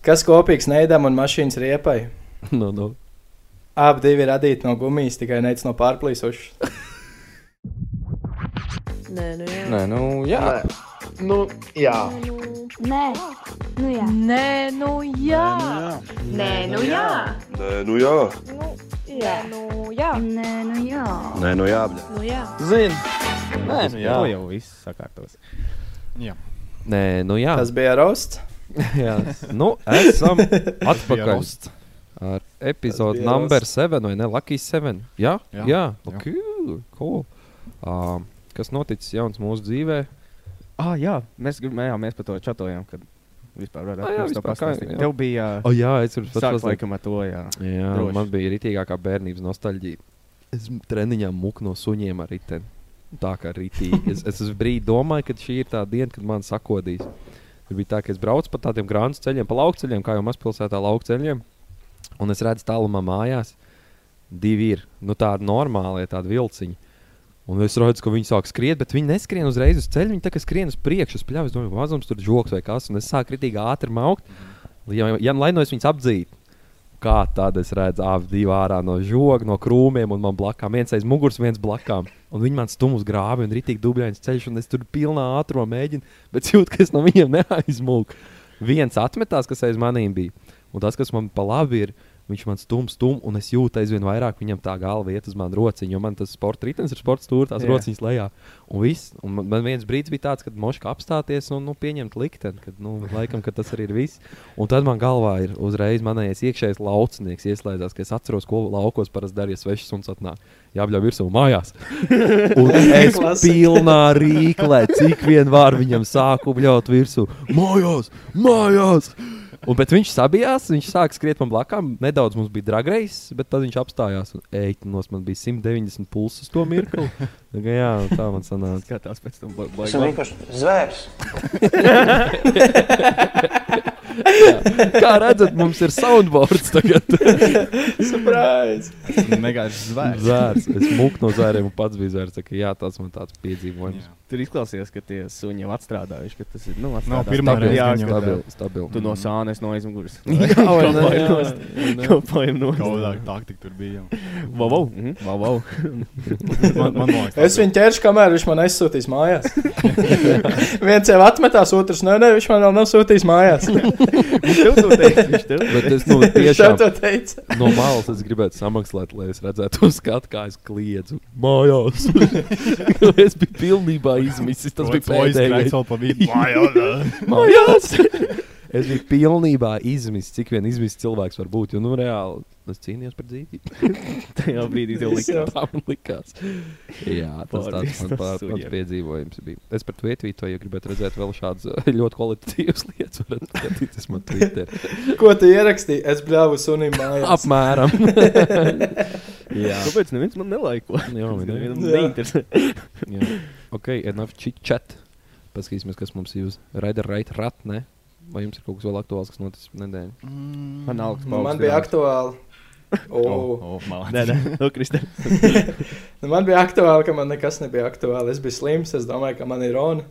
Kas kopīgs neidam un mašīnas riepai? Nu, nu. Abi divi ir radīti no gumijas, tikai nec no pārplīsušas. Nē, nu jā. Nē, nu, jā. Nu, jā. Nē, nu jā. Nē, nu jā. Nē, nu jā. Nē, nu jā. Nē, nu jā. Jā, nu jā. Nē, nu jā. Nē, nu jā. Nu jā. Zini. Nē, nu, jā. To jau viss sakārtos. Nē, nu jā. Tas bija rosts. jā. Nu, esam Bija atpakaļ ar epizodi Tas bija numur rosts. 7 vai ne? Lucky 7. Jā, jā. Jā, jā. jā. Okay, cool. Uh, kas noticis jauns mūsu dzīvē? Ah, jā, mēs gribējāmies par to čatojām, kad vispār varētu Ah, jā, to vispār kā- pastāstīt. jā. Tev bija Oh, jā, es varu sākt laikam ar to, jā. Jā, Droši. man bija rītīgākā bērnības nostalģija. Es treniņā muku no suņiem ar riteni. Tā kā rītīgi. Es, es uz brīdi domāju, ka šī ir tā diena, kad man sakodīs. Tur bija tā, ka es braucu pa tādiem grāmatas ceļiem, pa lauku ceļiem, kā jau mazpilsētā lauku ceļiem. Un es redzu tālumā mājās, divi ir nu, tādi normāli, tādi vilciņi. Un es redzu, ka viņi sāk skriet, bet viņi neskrien uzreiz uz ceļa. Viņi tā kā skrien uz priekšu, uz pļāvas. Es domāju, mazums tur joks vai kas. Un es sāku kritīgi ātri maukt. Ja, ja lai no es viņus apdzītu, kā tad es redzu, abi ārā no žoga, no krūmiem, un man blakām viens aiz muguras, viens blakām. Un viņi man stum uz grāvi, un rītīgi dubļains ceļš, un es tur pilnā ātrumā mēģinu, bet jūtu, ka es no viņiem neaizmūku. Viens atmetās, kas aiz maniem bija, un tas, kas man pa labi ir, viņš man stum, stum, un es jūtu aizvien vairāk viņam tā galva iet uz manu rociņu, jo man tas sporta ritenis ir sports stūra, tās Jā. rociņas lejā. Un viss, un man, man viens brīdis bija tāds, kad moška apstāties un nu, pieņemt likteni, kad, nu, laikam, ka tas arī ir viss. Un tad man galvā ir uzreiz manējais iekšējais laucinieks ieslēdzās, ka es atceros, ko laukos parasti darīja svešs un atnāk. Jābļauj virsū mājās. Un es pilnā rīklē, cik vien var viņam sāku bļaut virsū. Mājās, mājās! Un, bet viņš sabijās, viņš sāka skriet man blakām. Nedaudz mums bija dragreis, bet tad viņš apstājās. Un, ej, nos man bija 190 pulss uz to mirkli. Tā kā Jā, tā man sanāca. Skatās pēc tam, Esmu baigi. vienkārši zvērs. Kā redzat, mums ir soundboards tagad. Surprise! Negaiši zvērs. Zvērs. Es mūku no zvēriem un pats biju zvērs. Tā kā Jā, tas man tāds piedzīvojums. Jā. Tur izklausījās, ka tie suņi jau atstrādājuši, ka tas ir. Nu, Nav atstrādāts. pirmā reize, jā, Stabil, stabil. Tu no sānes, no aizmugures. Jā, vai ne? Kopā ir Jā, nost. vai ne? Kopā ir nost. Kaudāk taktika tur bija. Vau, vau. Mhm, Vau, vau. Man, man liekas, Es viņu ķeršu, kamēr viņš man aizsūtīs mājās. Viens jau atmetās, otrs nē, nē, viņš man vēl nav sūtījis mājās. Viņš tev to teica. Viņš tev Bet es nu, tiešām to teica. no malas es gribētu samakslēt, lai es redzētu, uz skatu, kā es kliedzu mājās. es biju pilnībā izmisis. Tas bija pēdējais. Mājās. Mājās! Es biju pilnībā izmisis, cik vien izmisis cilvēks var būt. Jo, nu, reāli, es cīnījos par dzīvību. tajā brīdī Es likās. jau- Tā man likās. Jā, tas tāds man tāds piedzīvojums bija. Es par to ietvītoju, ja gribētu redzēt vēl šādas ļoti kvalitatīvas lietas. Varat skatīties man Twitter. Ko tu ierakstīji? Es bļāvu sunim mājās. Apmēram. Jā. Kāpēc neviens man nelaiko? Jā, ne? Nevienam neinteresē. Jā. Ok, enough chit chat. Paskatīsimies, kas mums ir uz Raider Right Rat, ne? Vai jums ir kaut kas vēl aktuāls, kas noticis nedēļā? Man augsts Nu, man bija aktuāli. Oh, Oh. oh. Nē, nē, no Kristē. Nu, man bija aktuāli, ka man nekas nebija aktuāli. Es biju slims, es domāju, ka man ir runa.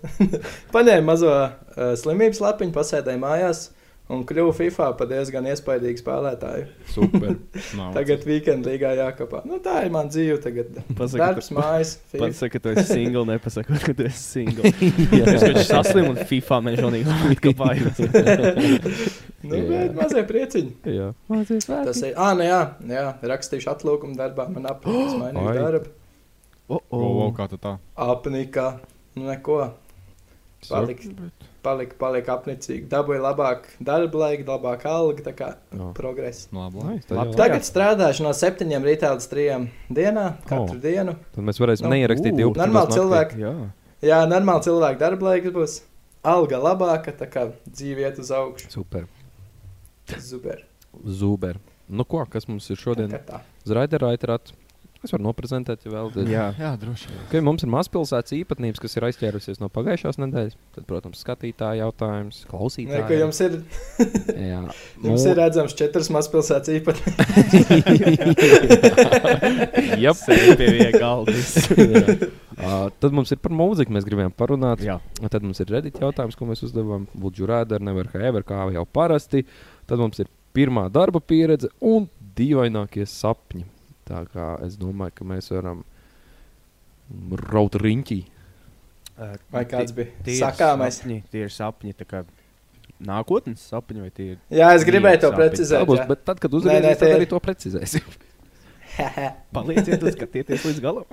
Paņēmu mazo uh, slimības lapiņu, pasēdēju mājās un kļuvu FIFA par diezgan iespaidīgu spēlētāju. Super. Tagad weekend līgā jākapā. Nu, tā ir mana dzīve. Tagad Pasaka, darbs, mājas, FIFA. Pats saka, ka tu esi single, nepasaka, ka tu esi single. Es vienkārši saslimu un FIFA mežonīgi atkopājos. Nu, Jā. bet mazie prieciņi. Jā. Mācies Tas ir. Ah, nu jā, jā, rakstīšu atlūgumu darbā. Man mainīju Ai. darbu. Oh, Oh, oh, kā tu tā? Apnika. Nu, neko. Palika, palika, palika apnicīgi. Dabūja labāk darba laika, labāk alga. Tā kā Jā. progress. Nu, Tagad strādāšu no 7 rītā līdz 3 dienā, katru Oh. dienu. Tad mēs varēsim Nu, neierakstīt ū, 12. normāli cilvēki. Jā. Jā, normāli cilvēku darba laiks būs. Alga labāka, tā kā dzīve iet uz augšu. Super. Super. Zuber. Nu ko, kas mums ir šodien? Tā kā Es varu noprezentēt, ja vēl. Jā, Jā, droši. Okay, mums ir mazpilsētas īpatnības, kas ir aizķērusies no pagājušās nedēļas. Tad, protams, skatītāja jautājums, Nē, klausītāja. ka jums ir, Jā, jums ir redzams četras mazpilsētas īpatnības. Jep. Sēž pie viena galda. Uh, tad mums ir par mūziku, mēs gribējām parunāt. Jā. Un Tad mums ir redīta jautājums, ko mēs uzdevām. Lūdzu, rādīt, nevar kā ever, kā jau parasti. Tad mums ir pirmā darba pieredze un dīvainākie sapņi. Tā kā es domāju, ka mēs varam raut riņķī. Vai kāds bija Tie ir sakāmais? sapņi, tie ir sapņi, tā kā nākotnes sapņi, vai tie ir Jā, es gribēju to Sapņi. precizēt. Būs, jā. bet tad, kad Nē, nē, uzvarēsim, tie tad ir- arī to precizēsim. Palieciet, skatieties līdz galam.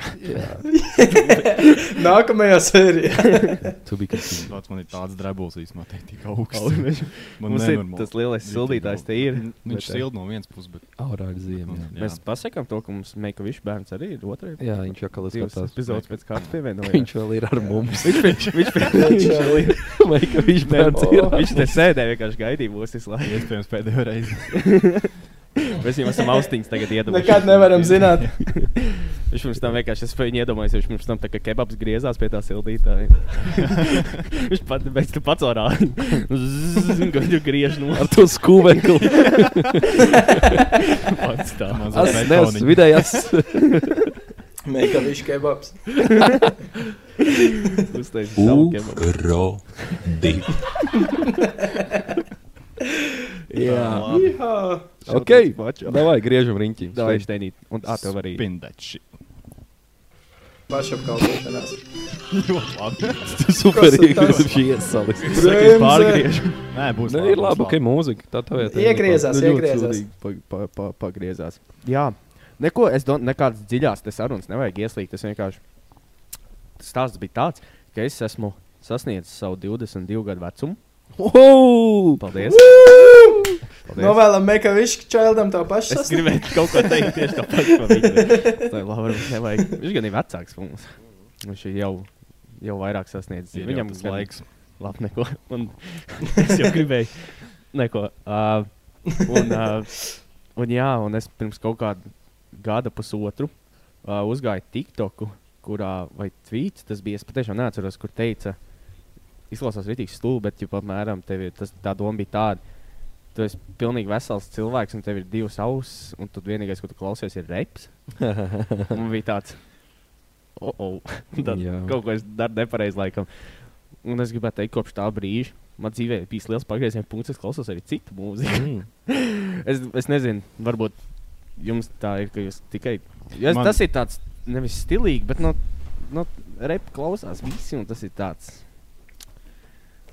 Nākamajā sērijā. Tu biji kas. Tāds man ir tāds drebulis īstenībā, te tik augsts. Man ir tas lielais sildītājs, te ir. Viņš Bet, sild no vienas puses, bet Aurā ir ziema. jā. Jā. Mēs pasakām to, ka mums Meikavičs bērns arī ir otrais. Jā, viņš jau Divas skatās. epizodes pēc kārtas pievienoja. Viņš vēl ir ar mums. Viņš viņš viņš viņš vēl ir. Viņš bērns ir? Viņš te sēdēja vienkārši gaidīja mūs visu laiku. iespējams pēdējo reizi. Mēs viņam esam austiņas tagad iedomājušies. Nekad nevaram zināt. Viņš mums tam vienkārši, es spēju iedomāties, viņš mums tam tā kā kebabs griezās pie tā sildītāja. viņš pat beidz tu pats orā. Gaļu griež no Ar to skūvekli. pats tā. Mazā Es neesmu betoniņa. vidējās. Meika viņš kebabs. Uztaisīja savu kebabu. Urodi. Jā. Jā. Ok. Davai, griežam riņķī. Davai, Steinīt. Un ā, tev arī. Spin that shit. Pašapkalpošanās. Ļoti labi. Superīgi, tas? šī iesalis. Bremze. Pārgriež. Nē, būs Nē, ir labi, ka ir mūzika. Tā tā vietā. Iegriezās, Nu, iegriezās. sūdīgi. Pa, pa, pa, pagriezās. Jā. Neko, es domāju, nekādas dziļās te sarunas nevajag ieslīgt. Tas vienkārši stāsts bija tāds, ka es esmu sasniedzis savu 22 gadu vecumu. Wow! Paldies! Paldies. Novēlam Meika viņš čildam to pašu. Es gribēju kaut ko teikt tieši viņš teica. Tā ir labi, nevajag. Viņš gan ir vecāks par mums. Viņš jau, jau vairāk sasniedzis. Ir Viņam tas laiks. Labi, neko. Un es jau gribēju. Neko. Uh, un, uh, un, jā, un es pirms kaut kāda gada, pusotru, uh, uzgāju TikToku, kurā, vai tvīts tas bija. Es patiešām neatceros, kur teica, izklausās rītīgi stulbi, bet, ja apmēram tev ir tas, tā doma bija tāda. Tu esi pilnīgi vesels cilvēks, un tev ir divas ausis, un tu vienīgais, ko tu klausies, ir reps. Man bija tāds, oh, oh. Tad kaut ko es daru nepareizi, laikam. Un es gribētu teikt, kopš tā brīža man dzīvē ir bijis liels pagrieziena punkts. Es klausos arī citu mūziku. Mm. es, es nezinu, varbūt jums tā ir, ka jūs tikai. Es, Man- tas ir tāds nevis stilīgi, bet no, no repa klausās visi, un tas ir tāds.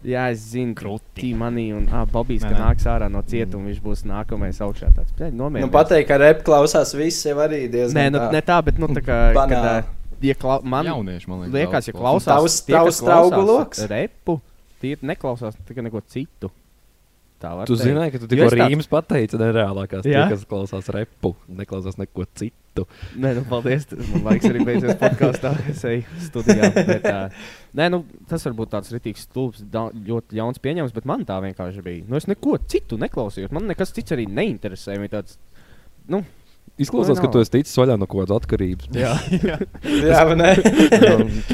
Jā, es zinu, ka Tīmanī un ah, Bobijs, ka nāks ārā no cietuma, viņš būs nākamais augšā. Tāds, bļaļ, Nu, pateikt, ka rep klausās viss jau arī diezgan. Nē, nu, tā. ne tā, bet nu, tā kā. kad, ja klau, man Jaunieši, man liekas. liekas, ja klausās. klausās Tavs- tie, tavs traugu klausās loks? Repu, tie neklausās tikai neko citu. Tā var Tu teikt. zināji, ka tu tikko rīmas pateici nereālākās. Tie, kas klausās repu, neklausās neko citu. Nē, nu, paldies. Man laiks arī beidzies podkāstā. Es eju studijā. Bet, uh, nē, nu, tas varbūt tāds rītīgs, stulbs, ļoti ļauns pieņēmums, bet man tā vienkārši bija. Nu, es neko citu neklausījos. Man nekas cits arī neinteresē. Man Tāds, nu, Izklausās, ka tu esi ticis vaļā no kaut kādas atkarības. jā, Jā, vai ne?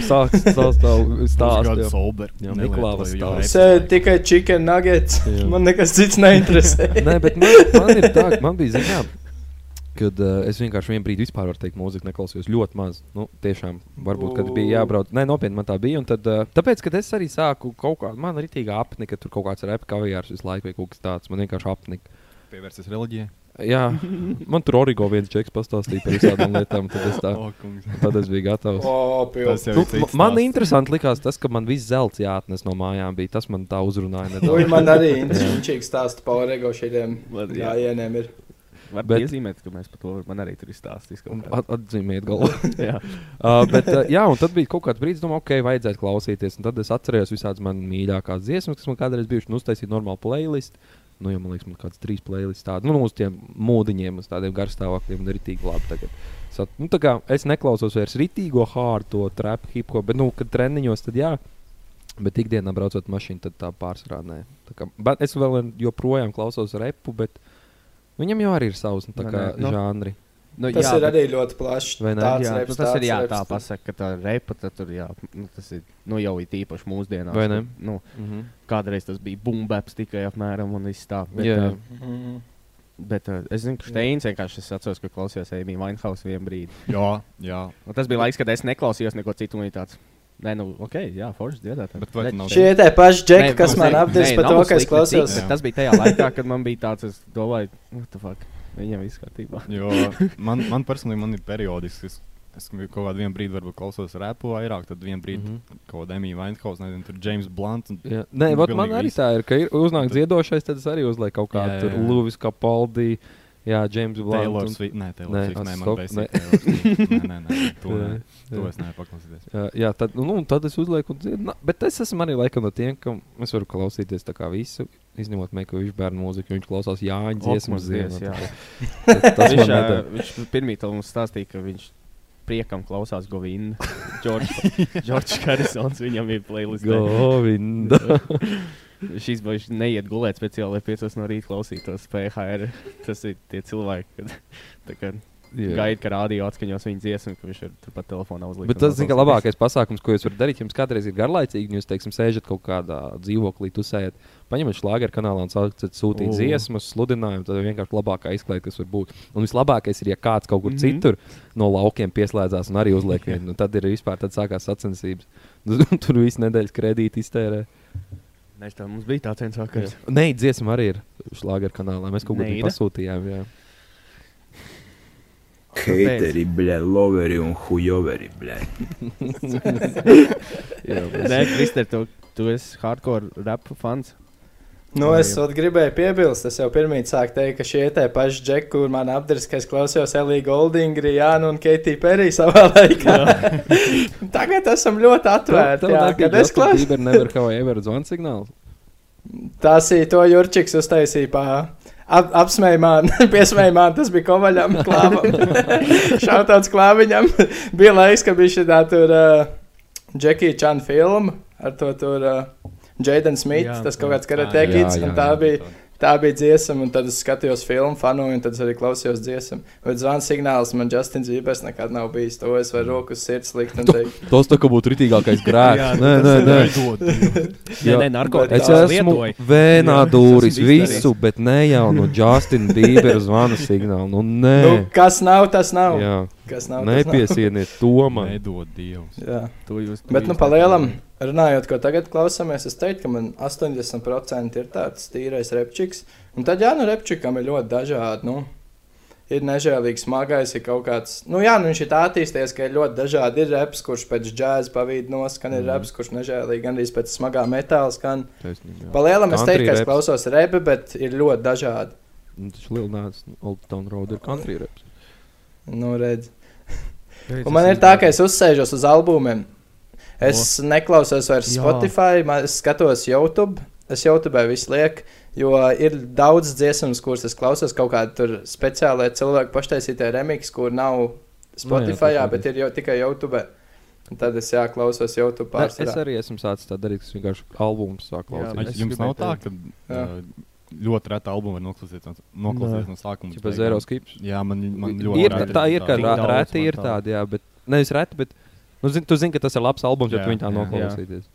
Sāc stāstīt. Jā, jo stāsts. reps Sēž vajag. tikai chicken nuggets. Jā. Man nekas cits neinteresē. Nē, bet man, man ir tā, man bija zinām. Kad uh, es vienkārši vienā brīdī vispār varu teikt, mūziku neklausījos ļoti maz. Nu, tiešām, varbūt, kad bija jābrauc. Nē, nopietni man tā bija. Un tad, uh, tāpēc, kad es arī sāku kaut kādu, man ir rītīgi apnika, tur kaut kāds repa kavijārs visu laiku vai kaut kas tāds. Man vienkārši apnika. Pievērsies reliģijai. Jā, man tur origo viens čeks pastāstīja par visādām lietām. Tad es, tā, tad es biju gatavs. O, Tas pils. jau Nu, man interesanti likās tas, ka man viss zelts jāatnes no mājām. Bija. Tas man tā uzrunāja. Ui, man arī interesanti stāsta par Orego šiem Var, jā. gājieniem. Ir. var Bet- iezīmēt, ka mēs par to man arī tur kā. At, atzīmēt galvu. Jā, Uh, bet, uh, jā, un tad bija kaut kāds brīdis, domāju, ok, vajadzētu klausīties. Un tad es atcerējos visādas manas mīļākās dziesmas, kas man kādreiz bijušas. Nu, uztaisīt normālu playlist. Nu, jau man liekas, man kāds trīs playlists tādi. Nu, uz tiem mūdiņiem, uz tādiem garstāvokļiem, un arī tik labi tagad. Sat, nu, tā kā es neklausos vairs ritīgo hārto, trap, hip hop, bet, nu, kad treniņos, tad jā. Bet ikdienā braucot mašīnu, tad tā pārsvarā nē. Tā kā, bet es vēl joprojām klausos repu, bet viņam jau arī ir savs nu, tā Nē, kā, nē, nu. žanri. Nu, Tas jā, ir bet- arī ļoti plašs. Ne? Tāds Jā, reps, nu, tas ir tāds jā, reps, tā pasaka, ka tā repa tad tur jā, nu, tas ir nu, jau ir īpaši mūsdienās. Vai ne? Nu, Mhm. kādreiz tas bija bumbaps tikai apmēram un viss tā. Bet, Jā. uh, Mhm. bet uh, es zinu, ka Steins vienkārši es atceros, ka klausījos Amy Winehouse vienā brīdī. Jā, jā. Un tas bija laiks, kad es neklausījos neko citu un tāds. Nē, nu, ok, jā, forši dziedāt. Bet vai nav- Šie tie paši džeki, kas man apdevs par to, ka es klausos. Jā. Tas bija tajā laikā, kad man bija tāds, es domāju, what the fuck, viņam viss kārtībā. Jo man, man personīgi man ir periodiski. Es, es kaut kādā brīdī varbūt klausos repu vairāk, tad vienā brīdī mm. -hmm. kaut kāda Emīļa Vainhouse, nezinu, tur James Blunt. Un, Jā. Nē, vot man arī tā ir, ka ir uznāk Tad- dziedošais, tad es arī uzlieku kaut kādu. Luvis Capaldi, jā, James Blunt. Taylor un- Swift. Nē, Taylor Nē, Swift. Nē, man nē. beigas. Nē, nē, nē. To, Jā, nē. to es nevaru paklausīties. Jā, jā tad, nu, un tad es uzlieku, un dziedu. Na, bet es esmu arī laikam no tiem, kam es varu klausīties tā kā visu. Izņemot, viņš bērnu mūziku, viņš klausās Jāņa dziesmas ziemā. jā. Tas, viņš, nedara. viņš pirmie to mums stāstīja, ka viņš priekam klausās Govinu. Džordžs Harisons viņam ir playlist. Govinda. Šis boļs neiet gulēt speciāli, lai 5 no rīta klausītos PHR. Tas ir tie cilvēki, kad tā Jā. gaida, ka rādio atskaņos viņa dziesmu, ka viņš ir turpat telefonā uzlikt. Bet tas ir labākais pasākums, ko jūs varat darīt. Jums kādreiz ir garlaicīgi, jūs, teiksim, sēžat kaut kādā dzīvoklī, tusējat, paņemat šlāgeru kanālā un sākat sūtīt O. dziesmas, sludinājumu. Ir vienkārši labākā izklaide, kas var būt. Un vislabākais ir, ja kāds kaut kur mm. -hmm. citur no laukiem pieslēdzās un arī uzliek vienu. Nu, tad ir vispār tad sākās sacensības. Tur viss nedēļas kredīti iztērē. Nē, tā mums bija tāds viens vakars. Nē, dziesma arī ir šlāgeru kanālā. Mēs kaut ko pasūtījām. Jā. Heiteri, bļē, loveri un hujoveri. Jā, Nē, Krister, tu, tu esi hardcore rap fans. Nu, es ot gribēju piebilst, es jau pirmie sāku teikt, ka šie tie paši džeki, kur man apdars, ka es klausījos Elīja Goldinga, Jānu un Keitiju Periju savā laikā. Tagad esam ļoti atvērti. Jā, kad es klausos, Bieber never have ever zvanu signālu. tas ir to Jurčiks uztaisīja. Ap, apsmēja man, piesmēja man, tas bija kovaļam, klāvam. Šautāts klāviņam. bija laiks, ka bija šī tā tur uh, Džekija Čana filma ar to tur uh, Jaden Smith, Jā, tas kaut kāds karatekīts, jā, un jā, tā bija. Dziesma, un tad es skatījos filmu, fanoju, un tad es arī klausījos dziesmu. Bet zvans signāls man Justins Bībers nekad nav bijis. To es varu roku uz sirds likt teikt. Tas tā kā būtu ritīgākais grēks. Jā, Nē, nē, nē. Jā, nē, narkotikas Es esmu lietoju. vēnā dūris visu, bet ne jau no Justina Bībera zvana signāla. Nu, nē, Nu, kas nav, tas nav. jā, Kas nav, tas nav. nepiesieniet to man. Nedod Dievs. Jā. Tu jūs, Bet, nu, jūs- pa lielam, runājot, ko tagad klausāmies, es teiktu, ka man 80% ir tāds tīrais repčiks. Un tad, jā, nu, repčikam ir ļoti dažādi. Nu, ir nežēlīgs, smagais, ir kaut kāds. Nu, jā, nu, viņš ir tā attīstījies, ka ir ļoti dažādi. Ir reps, kurš pēc džēza pavīd noskan, ir Mhm. reps, kurš nežēlīgi, gan arī pēc smagā metāla skan. Taisnība, jā. Pa lielam es Country teiktu, ka es klausos repi, bet ir ļoti dažādi. Nu, Tas Lil Nācis, Old Town Road ir country reps. Nu, redz. Un man ir tā, ka es uzsēžos uz albumiem. Es neklausos vairs Jā. Spotify, man, es skatos YouTube. Es YouTube visu lieku, jo ir daudz dziesmas, kuras es klausos. Kaut tur speciālā cilvēka paštaisītā remix, kur nav Spotify, tas bet ir jau tikai YouTube. Un tad es jā, klausos YouTube Ne, Es arī esmu sācis tā darīt, kas vienkārši albums sāk Jā, klausīties. Es Jums nav tā, ka Jā. ļoti reta albuma var noklausīties no, noklausīties no sākuma. Beigām. zero skips. Jā, man, man ļoti Ir, reti tā ir, ka reti ir tā. tādi, jā, bet nevis reti, bet nu, zin, tu zini, ka tas ir labs albums, ja tu viņu tā noklausīties.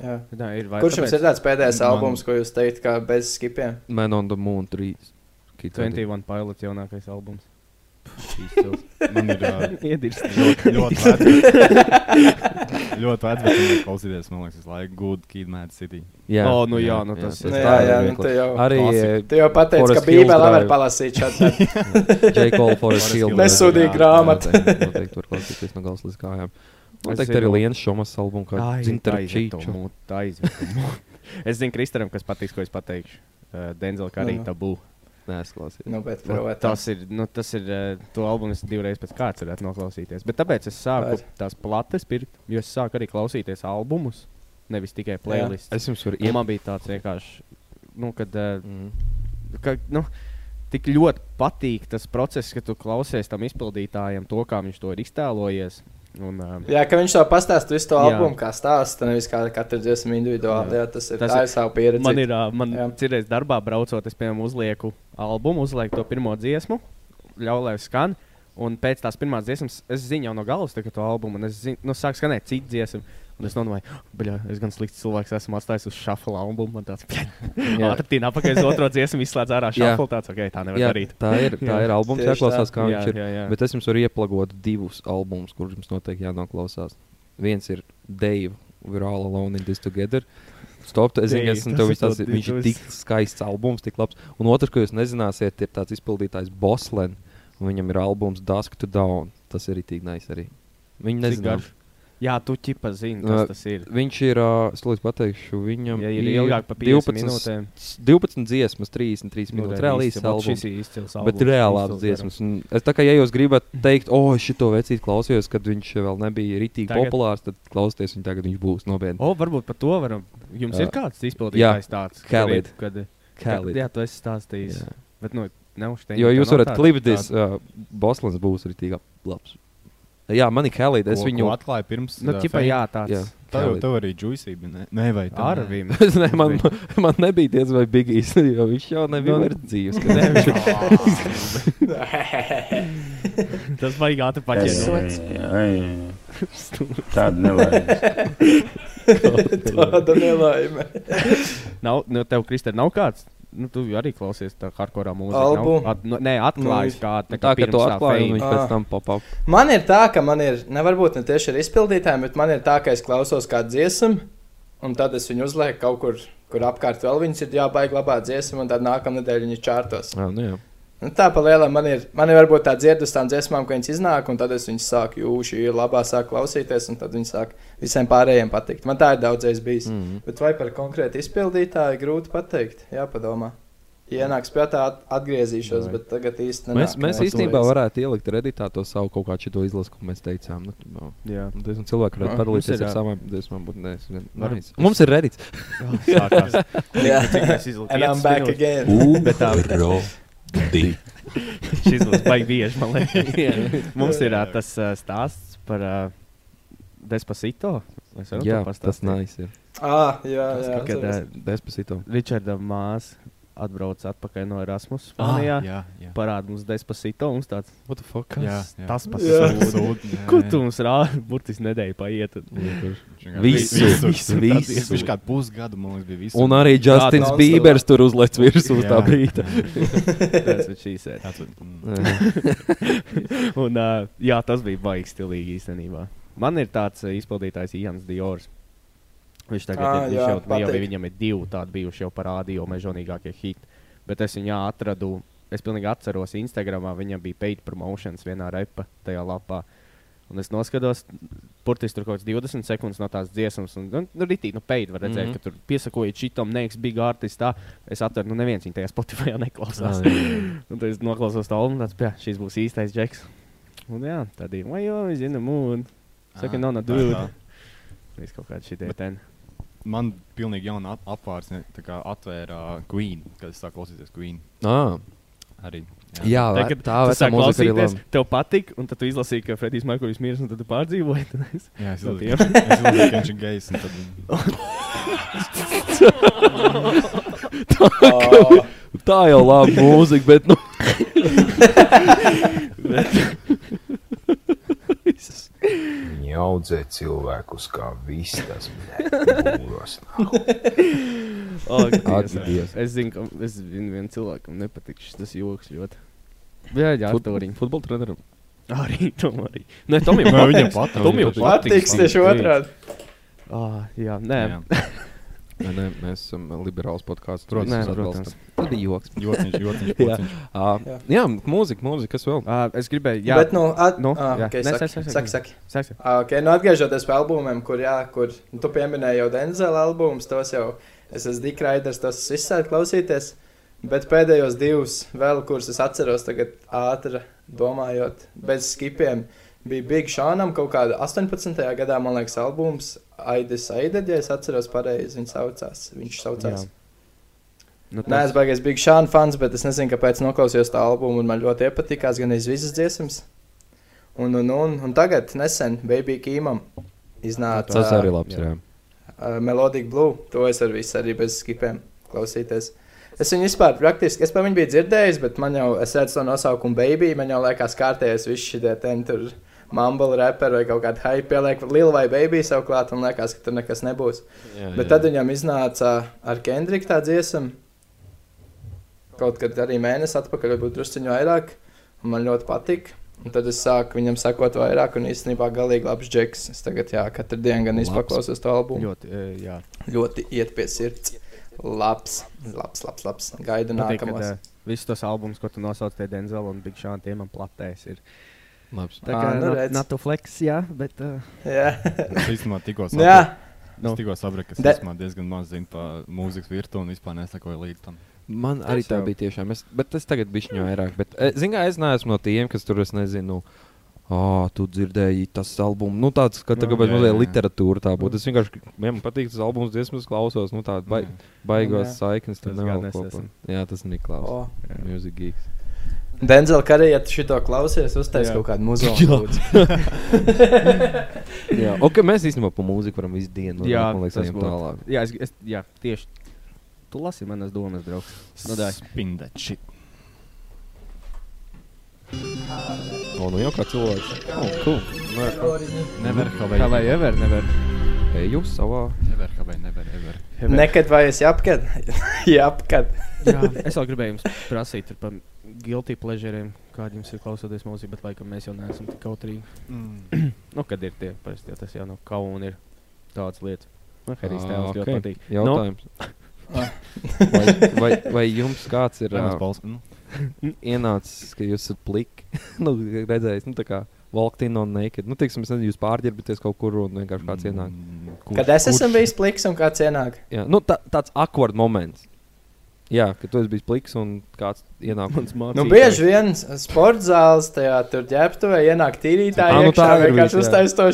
Jā. Jā, ir vai Kurš jums ir tāds pēdējais Man- albums, ko jūs teikt, kā bez skipiem? Man on the Moon 3. 21 Pilots jaunākais albums. Man ir uh, Iedirst. ļoti, ļoti vecs. ļoti vecs, bet man klausīties, man liekas, laiku Good Kid, Mad City. Jā, O, nu jā, nu tas Nu, ir- jā, jā, nu, te jau, Arī te jau pateicu, ka Bībelē var palasīt šādu. J. Cole Forest Hill. Jā, grāmata. Noteikti, tur klausīties no galvas līdz kājām. Noteikti arī. Liens Šomas albums, kā Zintra Čīču. Es zinu, Kristaram, kas patiks, ko es pateikšu. Uh, Denzela kā arī Nu. tabū. Nē, es klausījos. Nu, bet, Nu, tas ir, nu, tas ir uh, to albumu, es divreiz pēc kārtas varētu noklausīties. Bet tāpēc es sāku Vai. tās plates pirkt, jo es sāku arī klausīties albumus, nevis tikai playlists. Es jums varu Un iemācīt. man bija tāds vienkārši, nu, kad, uh, Mm. ka, nu, tik ļoti patīk tas process, ka tu klausies tam izpildītājam to, kā viņš to ir iztēlojies. Un, uh, Jā, ka viņš to pastāsta visu to Jā. albumu, kā stāsta, nevis kā katru dziesmu individuāli. Jā, tas ir, Tas ir- ir savu pieredzi. Man ir, man Jā. cirreiz darbā braucot, es piemēram uzlieku albumu, uzlieku to pirmo dziesmu, ļauju, lai skan. Un pēc tās pirmās dziesmas, es zinu jau no ka to albumu, un es zinu, nu, sāk skanēt citu dziesmu. Un es domāju, ka es gan slikts cilvēks esmu atstājis uz šāφla albumu. Man tāds - ātri tīna apakaļ uz otro dziesmu, izslēdz ārā šāφla. Tāds, ok, tā nevar Jā, darīt. tā ir, tā ir albums, jāklausās, kā Jā, viņš ir. jā, jā. Bet es jums varu ieplagot divus albumus, kurus jums noteikti jānoklausās. Viens ir Dave, We're All Alone in This Together. Stop, es zinu, tas tev tāds, to- viņš ir tas- tik skaists albums, tik labs. Un otrs, ko jūs nezināsiet, ir tāds izpildītājs Boslen, un viņam ir albums Dusk to Dawn. Tas ir arī nice arī. Viņi nezina. Jā, tu ķipa zini, Uh, kas tas ir. Viņš ir, uh, es līdz pateikšu, viņam Ja ir ilgāk par 50 minūtēm. 12 dziesmas, 33 Nu, minūtes. re, Reāli īsts albums. Šis ir izcils Bet albums, reālās izcils dziesmas. Un Es tā kā, ja jūs gribat teikt, o, oh, šito vecīt klausījos, kad viņš vēl nebija rītīgi Tagad- populārs, tad klausieties viņu tagad, viņš būs nopietni. O, varbūt par to varam. Jums Jā. ir kāds izpildījums tāds, Khalid. Kad, kad, Khalid. Jā, tu esi stāstījis. Jā. Bet, nu, neuzšteņ. Jo jūs varat klipties, uh, Boslans būs rītīgi labs. Jā, man ir Helīda, es Ko- viņu ko atklāju pirms. Nu, ķipa, jā, tāds. Jā. Tā jau tev arī juicība, ne? Nē, vai tā? Arvim. Es ne, man, man nebija diezgan vai bigīs, jo viņš jau nebija Nu, kad ne, Tas vajag ātri paķert. Tāda nelaime. Tāda nelaime. Nav, nu, tev, Kristē, nav kāds. Nu, tu arī klausies tā hardcore mūziku. Albumu? Nav, at, nu, nē, atklājis Nu, kādu. Tā kā to atklāja, un viņš Ah. pēc tam pop-up. Man ir tā, ka man ir, ne varbūt ne tieši ar izpildītājiem, bet man ir tā, ka es klausos kādu dziesmu, un tad es viņu uzlieku kaut kur, kur apkārt vēl viņas ir jābaig labā dziesma, un tad nākamā nedēļa viņa čārtos. Jā, nu jā. Nu, tā pa lielam man ir, man ir varbūt tā dzird uz tām dziesmām, ka viņas iznāk, un tad es viņas sāku jūši, ir labā sāk klausīties, un tad viņas sāk visiem pārējiem patikt. Man tā ir daudzreiz bijis. Mm. Mm. Bet vai par konkrētu izpildītāju grūti pateikt? Jāpadomā. Ja ienāks pie tā, at- atgriezīšos, Vai. bet tagad īsti Mēs, mēs īstenībā varētu ielikt redītā to savu kaut kādu šito izlasu, ko mēs teicām. Nu, no, Jā. Diezgan cilvēki varētu Ah, padalīties mums ir, ar jā. savām dziesmām. Mums ir redīts. Jā. And I'm back again. Bet tā Rodi. šis būs baigi bieži, man liekas. Mums ir ā, tas ā, stāsts par uh, Despacito. Jā, tas nice ir. Ah, jā, jā. Kad uh, Despacito. Ričarda māsa atbrauc atpakaļ no Erasmus. Ah, Spānijā. jā, jā. Parāda mums Despacito. Mums tāds What the fuck? Jā, jā. tas Ko jā. tu mums rādi? Burtiski nedēļa paiet. Visu, Visu. visu, Viņš kādu pusgadu, man liekas, bija visu. Un arī Justins. Bībers tur uzlec virsū uz tā brīta. Tas ir šīs sēdes. Un, uh, jā, tas bija baigi stilīgi īstenībā. Man ir tāds izpildītājs Jans Diors. Viņš tagad Ā, ir, viņš jā, jau, jau patīk. viņam ir divi tādi bijuši jau parādīju, mežonīgākie hiti. Bet es viņu atradu, es pilnīgi atceros Instagramā, viņam bija paid promotions vienā repa tajā lapā. Un es noskatos, burtiski tur kaut kāds 20 sekundes no tās dziesmas, un nu, nu rītī, nu, paid var redzēt, mm -hmm. ka tur piesakojot šitam, neiks big artist, tā. Es atveru, nu, neviens viņa tajā Spotify neklausās. Un tad es noklausos to albumu, tāds, jā, šis būs īstais džeks. Un jā, tad ir, vai jau, zina, mūna. Saka, Ah, nav no tā, dude. Viss kaut kāds šitie Bet- ten. Man pilnīgi jauna ap- apvārsne tā kā atvēra Queen, kad es sāku klausīties Queen. Ah, Arī. jā, Tad, ve- kad tā tu ir klausīties, laba. Tev patīk, un tad tu izlasīji, ka Fredijs Merkurijs miris, un tad tu pārdzīvoji. Tad es... Jā, es izlasīju, ka viņš ir gejs. un tad- Oh, Tā jau laba mūzika, bet nu. Viņi audzē cilvēkus kā vistas. Dievs. es zinu, ka es zinu, vienam cilvēkam nepatīk šis joks ļoti. Jā, jā, Artūriņ. Futbola trenerim. Arī tam arī. Nē, Tom jau Nē, viņam patīk. patīk. Tom jau Viņam patīk. Patiks tieši otrādi. Ah, jā, nē. Jā. Nē, nē, mēs esam liberāls podkāsts. Protams. protams. Tas bija joks. Jotiņš, jotiņš, Jā. Uh, Jā. jā, mūzika, mūzika, kas vēl? Uh, es gribēju, jā, Bet, nu, at, Nu, jā. okay, Nē, saki, saki, saki. saki, saki. Ah, Okay, nu atgriežoties pie albumiem, kur, jā, kur nu, tu pieminēji jau Denzela albumus, tos jau es esmu Dick Raiders, tos es izsēju klausīties. Bet pēdējos divus, vēl, kurus es atceros, tagad ātri domājot, bez skipiem, bija Big Seanam kaut kāda 18. gadā, man liekas, albums Aidis Aided, ja es atceros pareizi, viņš saucās. Viņš saucās. Jā. Nu, Nē, es baigās Big Sean fans, bet es nezinu, kāpēc noklausījos tā albumu, un man ļoti iepatikās gan iz visas dziesmas. Un, un, un, un tagad, nesen, Baby Kīmam iznāca Tas arī labs. jā. Jā. uh, Melodic Blue. To es ar visu arī bez skipiem klausīties. Es viņu vispār praktiski, es par viņu biju dzirdējis, bet man jau, es redzu to nosaukumu baby, man jau liekas kārtējais viss šie ten tur mumble raperi vai kaut kāda hype pieliek lielu vai baby savu klāt un liekas, ka tur nekas nebūs. Jā, Bet tad viņam iznāca ar Kendriku tā dziesma. Kaut kad arī mēnesi atpakaļ, varbūt drusciņu vairāk. un Man ļoti patika. Un tad es sāku viņam sekot vairāk, un īstenībā galīgi labs džeks. Es tagad, jā, katru dienu gan Labs. izpaklausos to albumu. Ļoti, e, jā. Ļoti iet pie sirds. Labs, labs, labs. labs. Gaidu nākamos. kad, Visus tos albumus, ko tu nosauc, tie Denzel un Big Sean, tie man platēs. Ir. Labs. Tā kā nu not, redz. not to flex, jā, bet. Uh, Jā, Es īstenībā tikko Nu jā. sapratu, Nu. es tikko sapratu, ka es īstenībā diezgan maz zinu par mūzikas virtuvi un vispār nesakoju līdz tam. Man arī tā jau. bija tiešām. Es, bet es tagad bišķiņu vairāk. Bet, zini, kā es neesmu no tiem, kas tur, es nezinu, oh, tu dzirdēji tas albums. Nu, tāds, ka tagad Jā, bija mazliet jā, jā. literatūra tā būtu. Es vienkārši, ja man patīk tas albums, dziesmas klausos, nu, tādu bai, baigos Jā. saiknes. Tur nav kopā. esmu. Jā, tas ir Niklaus. O. Music geeks. Denzel, kā arī, ja tu šito klausies, uztais Jā. kaut kādu muzeju. Jā, ok, mēs īstenībā par mūziku varam visu dienu. Jā, man liekas, tas būtu. tālāk. jā, es, es, jā, tieši. Tu lasi manas domas, draugs. Nu, dai. Spin that shit. O, nu jau kā cilvēks. Oh, cool. Never Kā have vai ever, never. Ej, jūs savā. Never have never ever. Nekad vai es jāapkad? jāapkad. Jā, es vēl gribēju jums prasīt ir par guilty pleasure, kāda jums ir klausoties mūziku, bet laikam mēs jau neesam tik kautrīgi. Mm. Nu, kad ir tie, parasti tas jau no kauna ir tādas lietas. Nu, Harijs Ā, tēls ļoti patīk. Jautājums. Ah. vai, vai, vai jums kāds ir. Nu, ienācis, ka jūs esat pliki? nu, redzējis, nu, tā kā walked in on naked. Nu, teiksim, es nezinu, jūs pārģērbaties kaut kur un vienkārši kāds ienāk. mm, kurš- Kad es esmu kurš- bijis pliks un kāds ienāk. Jā, nu, tā, tāds awkward moments. Jā, ka tu esi bijis pliks un kāds ienāk. Mans Nu, mācītājs. bieži vien sporta zāles tajā tur ģērbtuvē ienāk tīrītāji. Ā, nu tā ir vienkārši uztais to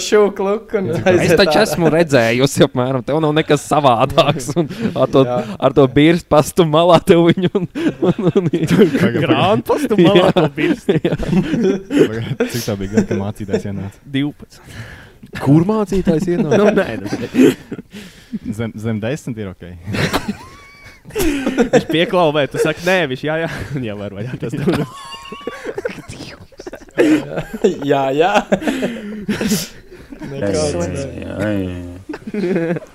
un Es taču esmu redzējusi, apmēram, tev nav nekas savādāks. Un ar to, Jā. ar to bīrstu pastu malā tev viņu. Un, un, un, Pagaid, Grāmatpastu malā to pirkstu. pagaid. Cik tā bija gada, kad mācītājs ienāca? 12. Kur mācītājs ienāk? nu, nē, nu, Zem, zem desmit ir ok. Viņš pieklauvē, tu saki, nē, viņš jā, jā. Un jau var vaļā tas tur. jā, jā.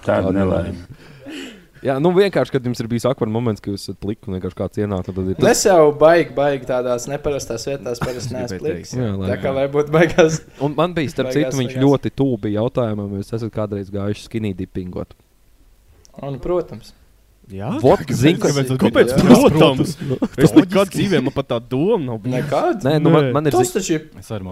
Tāda nelaime. Jā, nu vienkārši, kad jums ir bijis akvars moments, ka jūs esat pliki un vienkārši kāds ienāk. Tad ir Un Es jau baigi, baigi tādās neparastās vietās, parasti neesmu. Jā, lai- Tā kā lai būtu baigās. Un man bija, starp citu, viņš beigās. ļoti tuvu bija jautājumam, vai jūs esat kādreiz gājuši skinny dippingot. Un, protams. Jā, Vot, zinu, ka Kāpēc tas Kāpēc? bija? Protams. Es nekad dzīvē man pat tā doma nav bijusi. Nekāds. Nē, nu, man, man ir Tas taču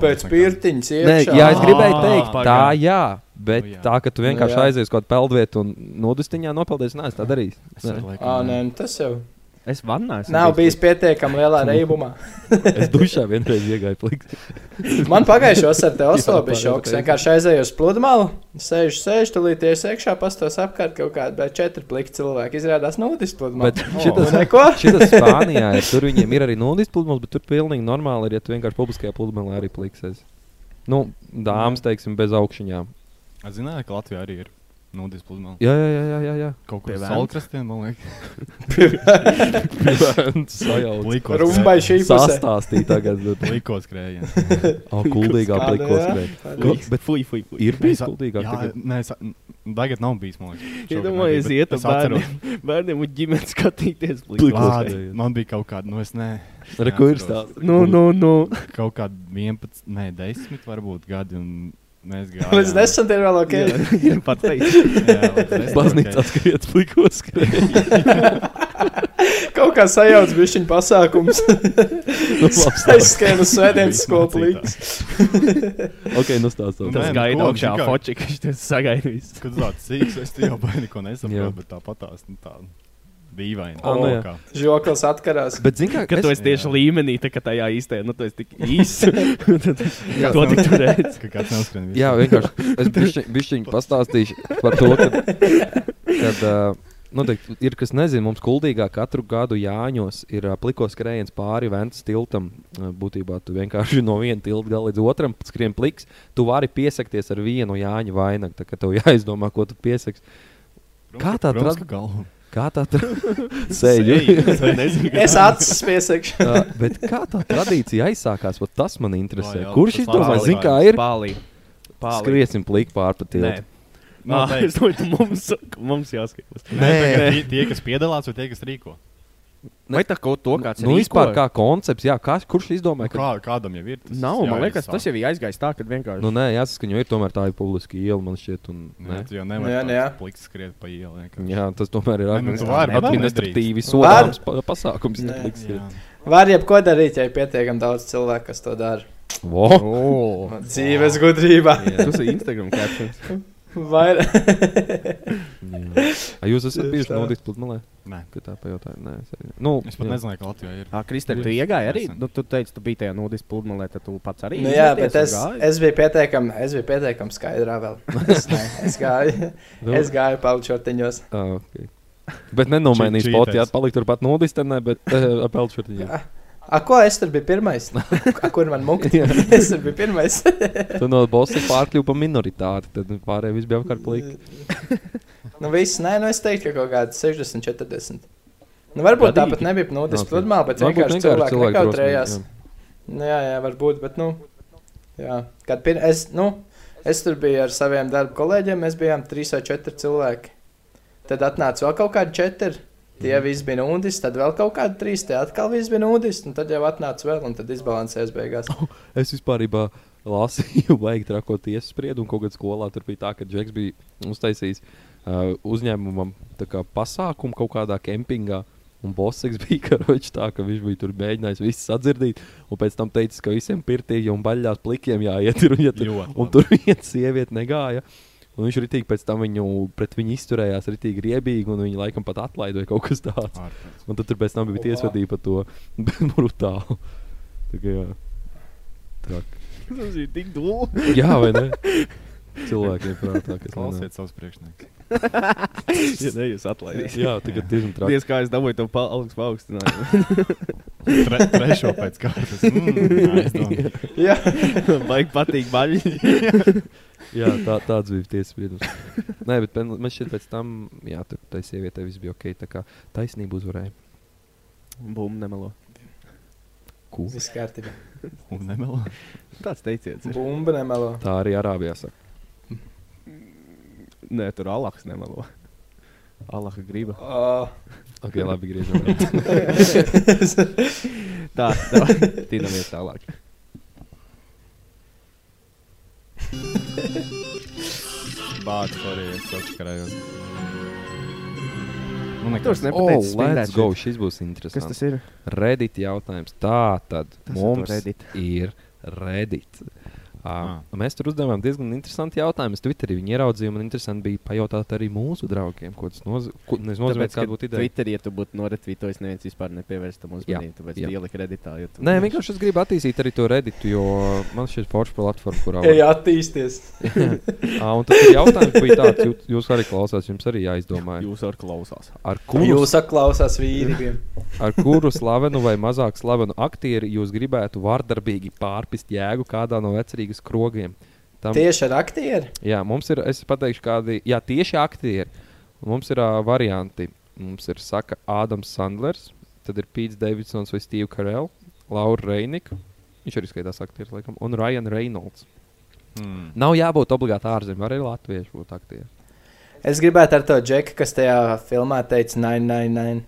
pēc pirtiņas Nē, iekšā. jā, es gribēju teikt, tā, jā, bet Nu, jā. tā, ka tu vienkārši Nu, aizies kaut kādā peldvietu un nodustiņā nopeldies, nē, es tā darīju. Ne. nē, nu tas jau Es vannā esmu nav bijis pietiekami lielā reibumā. Es dušā vienreiz iegāju pliks. Man pagājušajā vasarā te Oslo bija šoks. pareizi. Vienkārši aizēju uz pludmali, sēžu, sēžu, tulīt ies iekšā, pastos apkārt kaut kādi, bet četri pliki cilvēki izrādās nūdis pludmalī. Bet Nu, šitas- neko. Šitas Spānijā ir. Tur viņiem ir arī nulles pludmales, bet tur pilnīgi normāli ir, ja tu vienkārši publiskajā pludmalē arī pliksies. Nu, dāmas, teiksim, bez augšņām. Es zināju, ka Latvijā arī ir nūdis pludmale. Jā, jā, jā, jā, jā. Kaut kur salkrastiem, man liekas. Sajauc. Plikos Rumbai šī pusē. Sastāstīja tagad. Plikos skrējiens. O, kuldīgā Kāda, plikos jā? skrēja. Kāda? Ko- Bet Fui, fui, fui. ir bijis kuldīgāk Jā, tagad. nē, tagad nav bijis, man liekas. Iedomājies, iet atceros. bērniem, bērniem un ģimenes skatīties. Skrējiens. Man bija kaut kāda, nu es ne. Re, ko ir neatceros. stāsts? Nu, nu, nu. Kaut kādi 11, ne, 10 varbūt gadi. un Mēs gājām. Līdz desmit ir vēl ok. Jā, pat teikt. Jā, līdz desmit, Baznīcā ok. skriet, plikos skrēja. Kaut kā sajauc bija viņa pasākums. Nu, Aizskrēja uz svētdienas skolu pliks. Ok, nu stāstā. Nu, Tas nu gaida ko, augšā zini kā- foči, ka viņš tas sagaidīs. Kad tāds sīks, es jau baigi neko Jā. nesaprotu, bet tāpat tās nu, tā dīvaini. Ā, nu jā. Žoklis atkarās. Bet, zini, kā, Kad tu es, esi tieši Jā. līmenī, tā kā tajā īstajā, nu, tu esi tik Kāds To tik tur redz. Ka kāds neuzskrien jā, vienkārši es bišķiņ, bišķiņ pastāstīšu par to, kad, kad uh, nu, teikt, ir kas nezina, mums kuldīgā katru gadu Jāņos ir uh, plikos skrējiens pāri Ventas tiltam. Uh, būtībā tu vienkārši no viena tilta gala līdz otram skrien pliks. Tu vari piesakties ar vienu Jāņa vainagu, tā kā tev jāizdomā, ko tu piesaks. Protams, kā tā ka galva. Kā tā sēž? Es acis piesakšu. Uh, bet kā tā tradīcija aizsākās? Tas man interesē. Jā, jā, Kurš izdomāja, zina, kā ir? Pālī. Pālī. Skriesim plīgi pārpatīt. Nē. Es domāju, mums, mums jāskatās. Nē, tie, tie, kas piedalās, vai tie, kas rīko. Vai tā kaut to kāds Nu, vispār rīkoja? kā koncepts, jā, kas, kurš izdomāja, ka Kā, kādam jau ir? tas Nav, man liekas, tas jau ir aizgājis tā, ka vienkārši. Nu, nē, jāsaka, jo ir tomēr tā publiska iela, man šķiet. Un, Nē, nē. jau Nu, nevari jā, nu, jā. pliks skriet pa ielu. vienkārši. Jā, tas tomēr ir nu, administratīvi sodāms pa- pasākums. Nē. Jā. Var jebko darīt, ja ir pietiekami daudz cilvēku, kas to dara. Vo! Oh. Dzīves gudrībā. Tas ir Instagram captions. Vai Jā. A, Jūs esat bijuši nodīts pludmalē? Nē. Kad tā pajautā, nē, es arī. Nu, Es pat jā. nezināju, ka Latvijā ir. Ah, Kristēn, tu iegāji arī? Nu, tu teici, tu biji tajā nodis pludmalē, tad tu pats arī. Nu, jā, bet es, es biju pietiekami, es biju pietiekami skaidrā vēl. Es, ne, es gāju, Nu, es gāju pelčotiņos. ā, ok. Bet nenomainīs Cheat- spotu, ja cheaters. palikt turpat nodīstenē, bet uh, apelčurtiņā. A, ko es tur biju pirmais? A, kur man mukti? es tur biju pirmais. Tu no bosa pārkļuvi par minoritāti, tad pārējie viss bija apkārt plīgi. nu, viss, nē, nu es teiktu, ka kaut kāds 60, 40. Nu, varbūt Gadīgi. tāpat nebija nodis Ok. pludmā, bet vienkārši cilvēki cilvēki nekautrējās. drosmīgi, Nu, jā, jā, varbūt, bet, nu, jā. Kad pir, es, nu, es tur biju ar saviem darba kolēģiem, mēs bijām trīs vai četri cilvēki. Tad atnāca vēl kaut kādi četri. Tie Mhm. visi bija nūdis, tad vēl kaut kādi trīs, tie atkal bija nūdis, un tad jau atnāca vēl, un tad izbalansēs beigās. Es vispār lasīju, vajag trakot tiesas spriedumu. Kaut kādā skolā tur bija tā, ka Džeks bija uztaisījis uh, uzņēmumam tā kā pasākumu kaut kādā kempingā. Un Boseks bija karoči tā, ka viņš bija tur mēģinājis visu sadzirdīt. Un pēc tam teica, ka visiem pirtīgi un baļļās plikiem jāiet. Un, ja tur, un tur viena sieviete negāja. Un viņš ritīgi pēc tam viņu, pret viņu izturējās ritīgi riebīgi, un viņa laikam pat atlaida vai kaut kas tāds. Ārprāts. Un tad tur pēc tam bija tiesvedība par to brutālu. Tā kā jā. Trak. Tas ir tik dūli. Jā, vai ne? Cilvēkiem prātā, kas Klausiet savus priekšniekus. Ja ne, jūs atlaidīsiet. Jā, tagad diezgan traki. Diez kā es dabūju to pa- augstu paaugstinājumu. Tre, trešo pēc kārtas. Mm. Jā, Baigi patīk baļi. Jā, tā, tāds bija tiesas spriedums. Nē, bet pen- man šķiet pēc tam, jā, tur tai sievietei viss bija ok. Tā kā taisnība uzvarēja. Bum, nemelo. Cool. viss kārtībā. Un nemelo. Tāds teiciens. Bumba nemelo. Tā arī Arābijā saka. Nē, tur Alaks nemelo. Alaka griba. Oh. Ok, labi, griežam. Tā, tā. Tīnamies tālāk. Bācis arī. Nu, Tur es nekas. Oh, let's go. Šis būs Kas interesants. tas ir? Reddit jautājums. Tā tad Tas ir mums to Reddit. ir Reddit. Uh, Ah. mēs tur uzdevām diezgan interesantu jautājumu. Es Twitterī viņu ieraudzīju. Man interesanti bija pajautāt arī mūsu draugiem, ko tas nozīmē. Tāpēc, Kāda būtu ideja? Twitter, ja tu būtu noretvītojis, neviens vispār nepievērst tam uzmanību. Tāpēc jā. ielika redītā. Jo tu Nē, vienkārši es gribu attīstīt arī to Reddit, jo man šķiet forša platforma, kurā Ej, attīsties. Ah, un tas ir jautājums, bija tāds, jūs, jūs arī klausās, jums arī jāizdomā, Jūs arī klausās. ar kuru, Jūs atklausās vīriem. ar kuru slavenu vai mazāk slavenu aktieri jūs gribētu vārdarbīgi pārpist jēgu kādā no vecerīgas krogiem. Tam, Tieši ar aktieru. jā, mums ir, es pateikšu, kādi, jā, tieši aktieri. Mums ir uh, varianti. Mums ir, saka, Ādams Sandlers, tad ir Pīts Davidsons vai Steve Carell, Laura Reinika. Viņš arī skaitās aktieris, laikam, un Ryan Reynolds. Mm. Nav jābūt obligāti ārzemēs, var arī latviešu būt aktieri. Es gribētu ar to džeku, kas tajā filmā teica 999.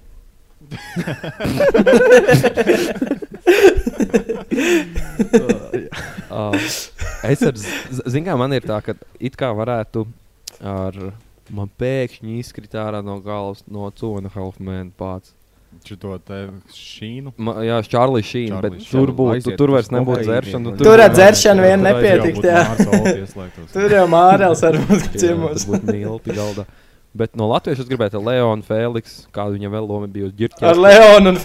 Uh, es ar, zinu, kā man ir tā, ka it kā varētu ar man pēkšņi izkrīt ārā no galvas no Cona Halfmana pats. Šito te šīnu. Ma, jā, Čārlis Šīna, bet Charlie tur būtu, Aiziet tur vairs nebūtu kokaīnu. dzeršana. Tur ar dzeršanu vien tur aizjaukt. jā. Tur jau mārēls var būt ciemos. Būtu milti galdā. Bet no latviešu es gribētu Leonu Fēliksu, kādu viņam vēl loma bija uz Ar ģirķa. Leonu un.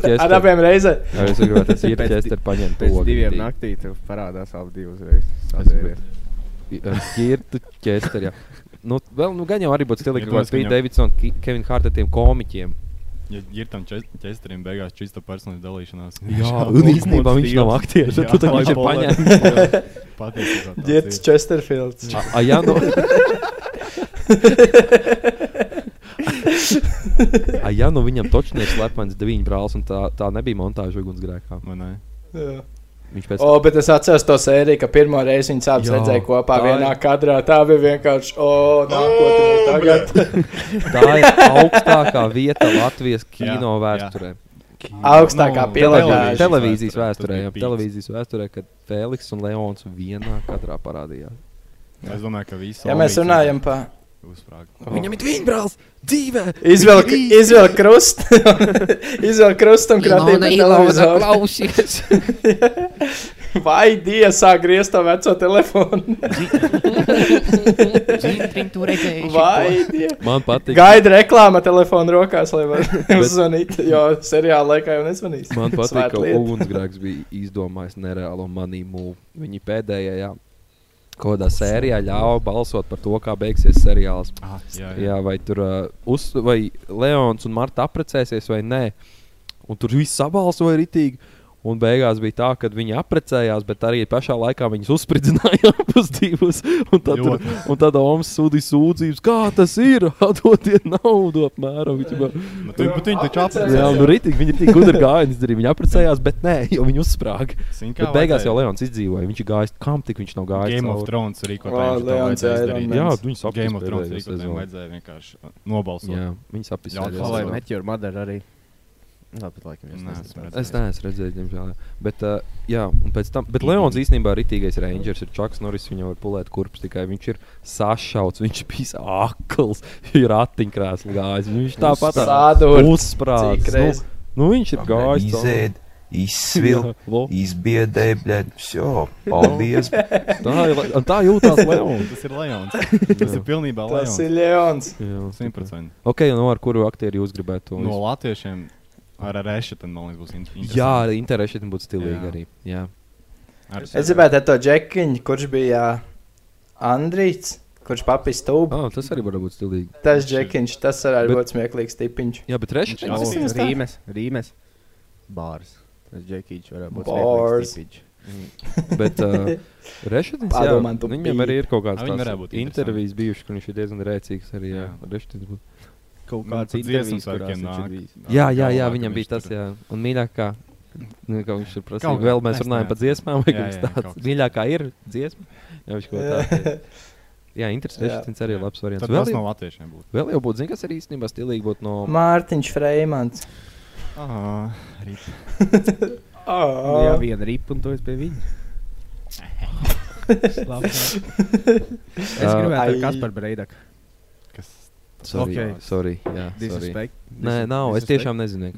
Girķester. Ar abiem reizē. Jā, es gribētu tas Pēc ģirķa paņemt. Pēc to diviem ģirķi. naktī tev parādās abi divas reizes. Ķirtu ķesteri. jā. Nu, vēl, nu, gan jau arī būtu stilīgi, ka viņam- Davidsona, Ki- Kevina Harta tiem komiķiem. Ja ir tam česteriem beigās čista personas dalīšanās. Jā, un īstenībā viņš nav aktieris, bet tu tā viņš ir paņēmis. Patiesībā. tāds Ģērts ir. Chesterfields. A, ja, nu, viņam točs ir slepens deviņu brālis, un tā, tā nebija montāža ugunsgrēkā. Vai ne? Jā. Viņš pēc O, bet es atceros to sēriju, ka pirmo reizi viņas abas Jā, redzēja kopā tā vienā ir- kadrā. Tā bija vienkārši, o, nākotnē tagad. Tā ir augstākā vieta Latvijas kino Jā, jā. vēsturē. Augstākā Nu, pielāgāšana. Televīzijas vēsturē, vēsturē, jā, televīzijas vēsturē, kad Feliks un Leons vienā kadrā parādījās. Es domāju, ka visi. Ja mēs runājam par Uzsprāga. Viņam ir viņa brālis dzīvē! izvelk, izvelk krustu, izvelk krustu un pa televizoru. klausies! Vai Dievs sāk griezt to veco telefonu? Vai Dievs? Man patīk. Gaida reklāma telefonu rokās, lai varētu uzzvanīt, jo seriāla laikā jau nezvanīs. Man patīk, ka ugunsgrēks bija izdomājis nereālo move. Viņi pēdējā kaut kādā sērijā ļāva balsot par to, kā beigsies seriāls. Ah, jā, jā. Jā, vai tur uh, uz, vai Leons un Marta apprecēsies vai nē. Un tur viss sabalsoja ritīgi. Un beigās bija tā, ka viņi apprecējās, bet arī pašā laikā viņus uzspridzināja abus divus. Un tad, Ļoti. un tad Omas sūdīja sūdzības, kā tas ir. Atdodiet naudu apmēram. Viņš jau- Nu, tu- bet Viņi taču Jā, apprecējās. nu ritīgi, viņi ir tik gudri gājieni izdarīja. Viņi apprecējās, bet nē, jo viņi uzsprāga. Bet beigās jau Leons izdzīvoja. Viņš ir gājis, kam tik viņš nav gājis. Game of cauri. Thrones arī kaut Ā, kādā Leons Iron Man. Jā, viņi sapnis Game of Thrones arī kādiem vajadzēja vienkārši nobalsot. Jā, viņi sapnis. Ļaut pēdējo How I sezonu. Met Your Mother arī. Nā, bet, laikam, es, Nē, esmu es neesmu redzējis, diemžēl. Bet, uh, jā, un pēc tam, bet Leons īstenībā ir rītīgais rangers, ir Čaks Norris, viņam var pulēt kurpes, tikai viņš ir sašauts, viņš bija akls, ir ratiņkrēsli gājis, viņš tāpat uzsprādzis. Nu, nu, viņš ir gājis. Izēd izsvilta, izbiedēja, blēņķis. Paldies! tā, ir, tā jūtas Leons. Tas ir Leons. Tas ir pilnībā Leons. Tas ir Leons. 100%. Ok, no ar kuru aktieru jūs gribētu? No latviešiem ar Rešetu, man liekas, būs in- interesanti. Jā, arī interesanti būtu stilīgi. Jā. Arī. Jā. Ar- Es gribētu ar to džekiņu, kurš bija Andrīts, kurš papīs stūbu. Oh, tas arī var būt stilīgi. Tas džekiņš, tas varētu Bet- būt smieklīgs tipiņš. Jā, bet Tas ir tā. Rīmes, Rīmes. Bārs. Tas Džekīčs varētu būt tipiņš. Bet uh, Rešetins, jā, viņam arī ir kaut varētu būt intervijas bijušas, kur viņš ir diezgan rēcīgs. Arī, jā, Jā. Kaut Nu, kāds dziesmu intervijas, kurās viņš ir nāk. bijis. Jā, jā, jā, viņam bija tas, jā. Un mīļākā, nu, kā viņš Kaut kā, vēl mēs es runājam par dziesmām, vai Jā, jā, tāds mīļākā ir dziesma. Jā, viņš kaut kā Jā, interesanti. Jā. Rešetins arī ir labs variants. Tad Vēl, tas no jau- latviešiem būtu. vēl jau būtu, zini, kas arī īstenībā stilīgi būtu no. Mārtiņš Freimans. Ah, rīt. Nu, Jā, viena ripa un tu esi pie viņa. Labi. es gribētu ar. Kasparu Breidaku. Sorry, Ok. sorry, jā, sorry. Disrespect. Nē, nav, es tiešām nezinu.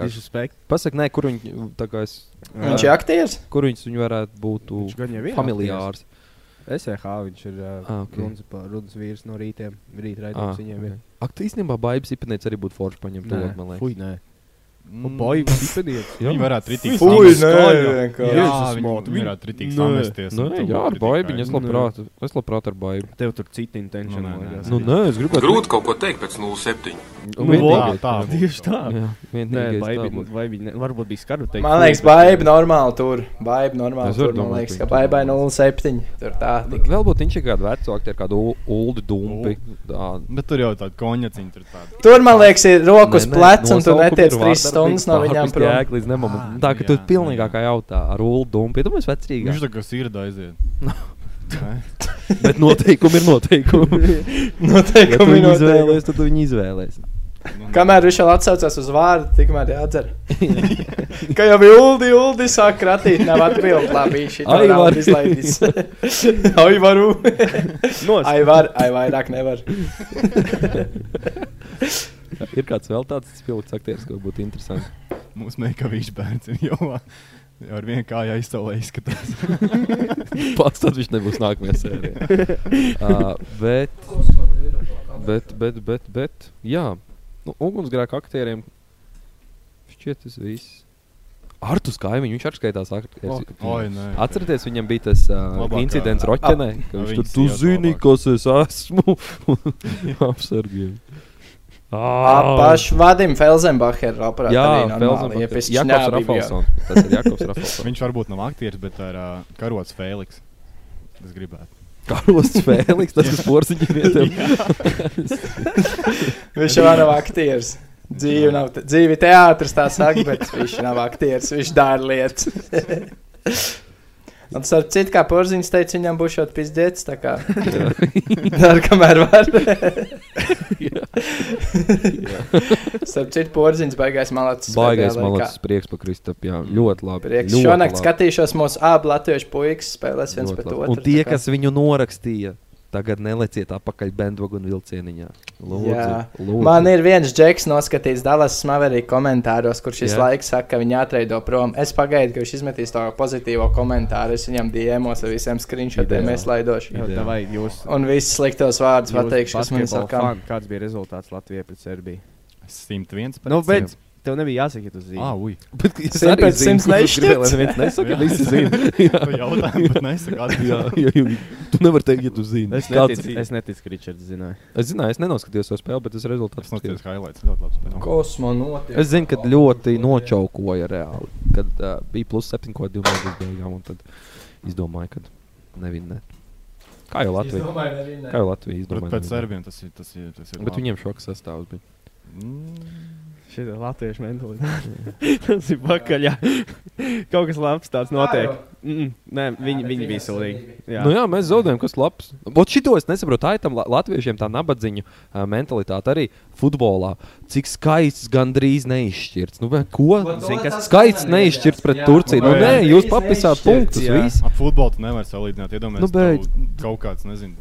Pasaka, nē, kur viņi, es, Viņš ir aktieris. kur viņš viņu varētu būt familiārs. SEH viņš ir uh, Ah, ok. runas, runas vīrs no rītiem. Rīt Ah, raidījums viņiem ir. Ak, īstenībā baigts īpatnēts arī būtu forši paņemt to, man liekas. Fui, nē. Nu, Mm. Baigi, tipeniet. Viņi varētu ritīgi nē, Jā, viņi, varētu ritīgi samesties. Nē, jā, ar baigiņu. Es Nu, labprāt, es labprāt ar baigu. Tev tur cita intention. Nu, nē. Nu, nē, es gribētu. Grūti kaut ko teikt pēc 07. Un Nu, vienīgais- tā. Tieši tā. Nē, baibi, baibi, varbūt bija skaru teikt. Man liekas, baiba normāli tur. Baiba normāli tur. Man liekas, ka baibai normāli. 07. Tur tā. Vēl būtu viņš ir kāda veca aktiera, kāda U- Uldi Dumpi. Tā. Bet tur jau tāda konjaciņa tur tāda. Tur, man liekas, ir rokas plecs, un tu netiec trīs stundas no pārpus prom. jēga līdz nemamam. Ah, Tā, ka nu tu jā, pilnīgākā jautā ar Uldi Dumpi. Tu mums Viņš vecrīgāk. tā kā sirda aiziet. Bet noteikumi ir noteikumi. Ja Noteikumi viņu noteikumi. izvēlēsies, tad tu viņu izvēlēsies. Nu, Kamēr viņš vēl atsaucās uz vārdu, tikmēr jādzer. Kā jau bija Uldi, Uldi sāk kratīt, nav atbildīgi. Labi, šī tā nav izlaidis. Ai, varu. Nos. Ai, var, ai, vairāk nevar. Ir kāds vēl tāds spilgts aktieris, ko būtu interesanti. Mums meklējums bērns ir jau. Ar vienu kāju aizsolē izskatās. Pats tad viņš nebūs nākamajā sērijā. uh, bet, bet, bet, bet, bet, jā, nu, ugunsgrēku aktieriem šķiet tas viss. Artus Kaimiņš, viņš arī skaitās. Atcerieties, viņam bija tas uh, Labākā- incidents Roķenē, ka viņš tur tu zini, kas es esmu. Apsargiem. Pašs Vadim Felsenbacher operācijā. Jā, Felsenbacher. Jakobs Rafalsons. Tas ir Jakobs Rafalsons. Viņš varbūt nav aktieris, bet ar uh, karots Fēliks. Es gribētu. Karosts Fēliks, tas, ir ietiem. Viņš jau nav aktieris. Dzīve nav te, dzīve teātris, tā saka, bet viņš nav aktieris. Viņš dara lietas. Un ar citu, kā porziņš teica, viņam būs šāds pizdzēts. Tā kā dara, kamēr var. Starp citu, porziņš baigais malacis. Baigais malacis prieks par Kristapu. Jā, ļoti labi. Prieks. ļoti Šonakt labi. skatīšos mūsu abu latviešu puikas spēlēs viens Ļoti pret labi. otru. Un tie, kas viņu norakstīja, tagad neleciet atpakaļ bandvagonu vilcieniņā. Lūdzu, Jā. lūdzu. Man ir viens džeks, noskatīts Dallas Maverī komentāros, kurš šis laiks saka, ka viņa atreido prom. Es pagaidu, ka viņš izmetīs to pozitīvo komentāru. Es viņam diemos ar visiem screenshotiem ieslaidošu. Jā, tā vai jūs. Un viss sliktos vārdus pateikšu, kas man saka. fani, Kāds bija rezultāts Latvijai pret Serbiju? 101 pret Nu, bet 100. Tev nebija jāsaka, ja tu zini. Ah, ui. Bet es arī pēc simts gribēja, lai neviens nesaka, Jā. visi zina. Tu jautājumu, bet nesaka Jā, jā, jā. Tu nevari teikt, ja tu zini. Es neticu, es neticu ka Ričards zināja. Es zināju, es nenoskatījos to spēli, bet es rezultātu Es noticēju highlights. Ļoti labi spēlē. Kosmo notiek. Es zinu, ka ļoti nočaukoja reāli. Kad uh, bija plus 7,2 mazas beigām, un tad izdomāju, ka nevinnē. Kā jau Latvija? Kā jau Latvija Bet izdomāja? pēc nevinnē. serbiem tas ir. Tas ir, tas ir Bet viņiem šoks sastāvs bija. Mm. Šī ir latviešu mentalitāte. Tas ir pakaļ. jā. Kaut kas labs tāds notiek. Mm, nē, viņi, viņi bija sūdīgi. Jā. Nu jā, mēs zaudējām, kas labs. Ot šito es nesaprotu. Tā ir tam la- latviešiem tā nabadzīņa uh, mentalitāte arī futbolā. Cik skaists gandrīz neizšķirts. Nu, vai ko? Zini, kas- Skaists neizšķirts pret Jā. Turciju. Nu, nē, jūs papisāt punktus. jā. viss. Ar futbolu tu nevari salīdzināt. Iedomājieties, Nu, tev kaut kāds, nezinu.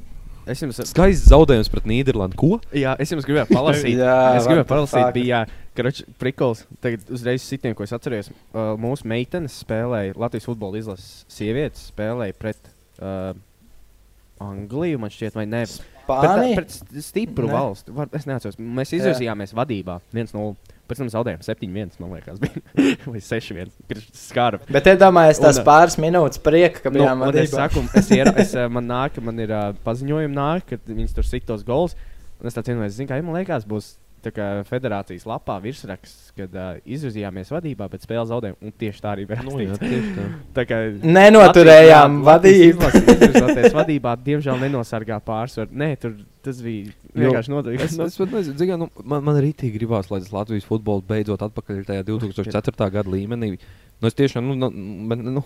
Es jums, Skaists zaudējums pret Nīderlandi. Ko? jā, es jums gribēju palasīt. Jā, es gribēju palasīt, bija Karač, prikols. Tagad uzreiz sitiem, ko es atceros. Uh, mūsu meitenes spēlēja Latvijas futbola izlases sievietes, spēlēja pret uh, Angliju, man šķiet, vai ne? Pret, Spānija? pret st- stipru Ne. valsti. Var, es neatceros. Mēs izvirzījāmies vadībā 1-0. Pēc tam zaudējām 7-1, man liekas, bija. vai 6-1. Skāra. Bet iedomājieties tās Un, ā, pāris minūtes prieka, ka Nu, bijām un es vadībā. saku, es, iera, es uh, man nāk, man ir uh, paziņojumi nāk, ka viņas tur sit tos gols. Un es tāds vienmēr zinu, ka ja man liekas, būs federācijas lapā virsraksts, kad uh, izvirzījāmies vadībā, bet spēle zaudējām. Un tieši tā arī bija. Nu, jā, tā. Tā kā Nenoturējām vadību. izvirzoties vadībā, diemžēl nenosargā pārsvaru. Nē, tur tas bija vienkārši Es, noderīgi. es pat nezinu, Zigā, nu, man, man arī tī gribās, lai tas Latvijas futbols beidzot atpakaļ ir tajā 2004. gada līmenī. Nu, es tiešām, nu, nu, nu,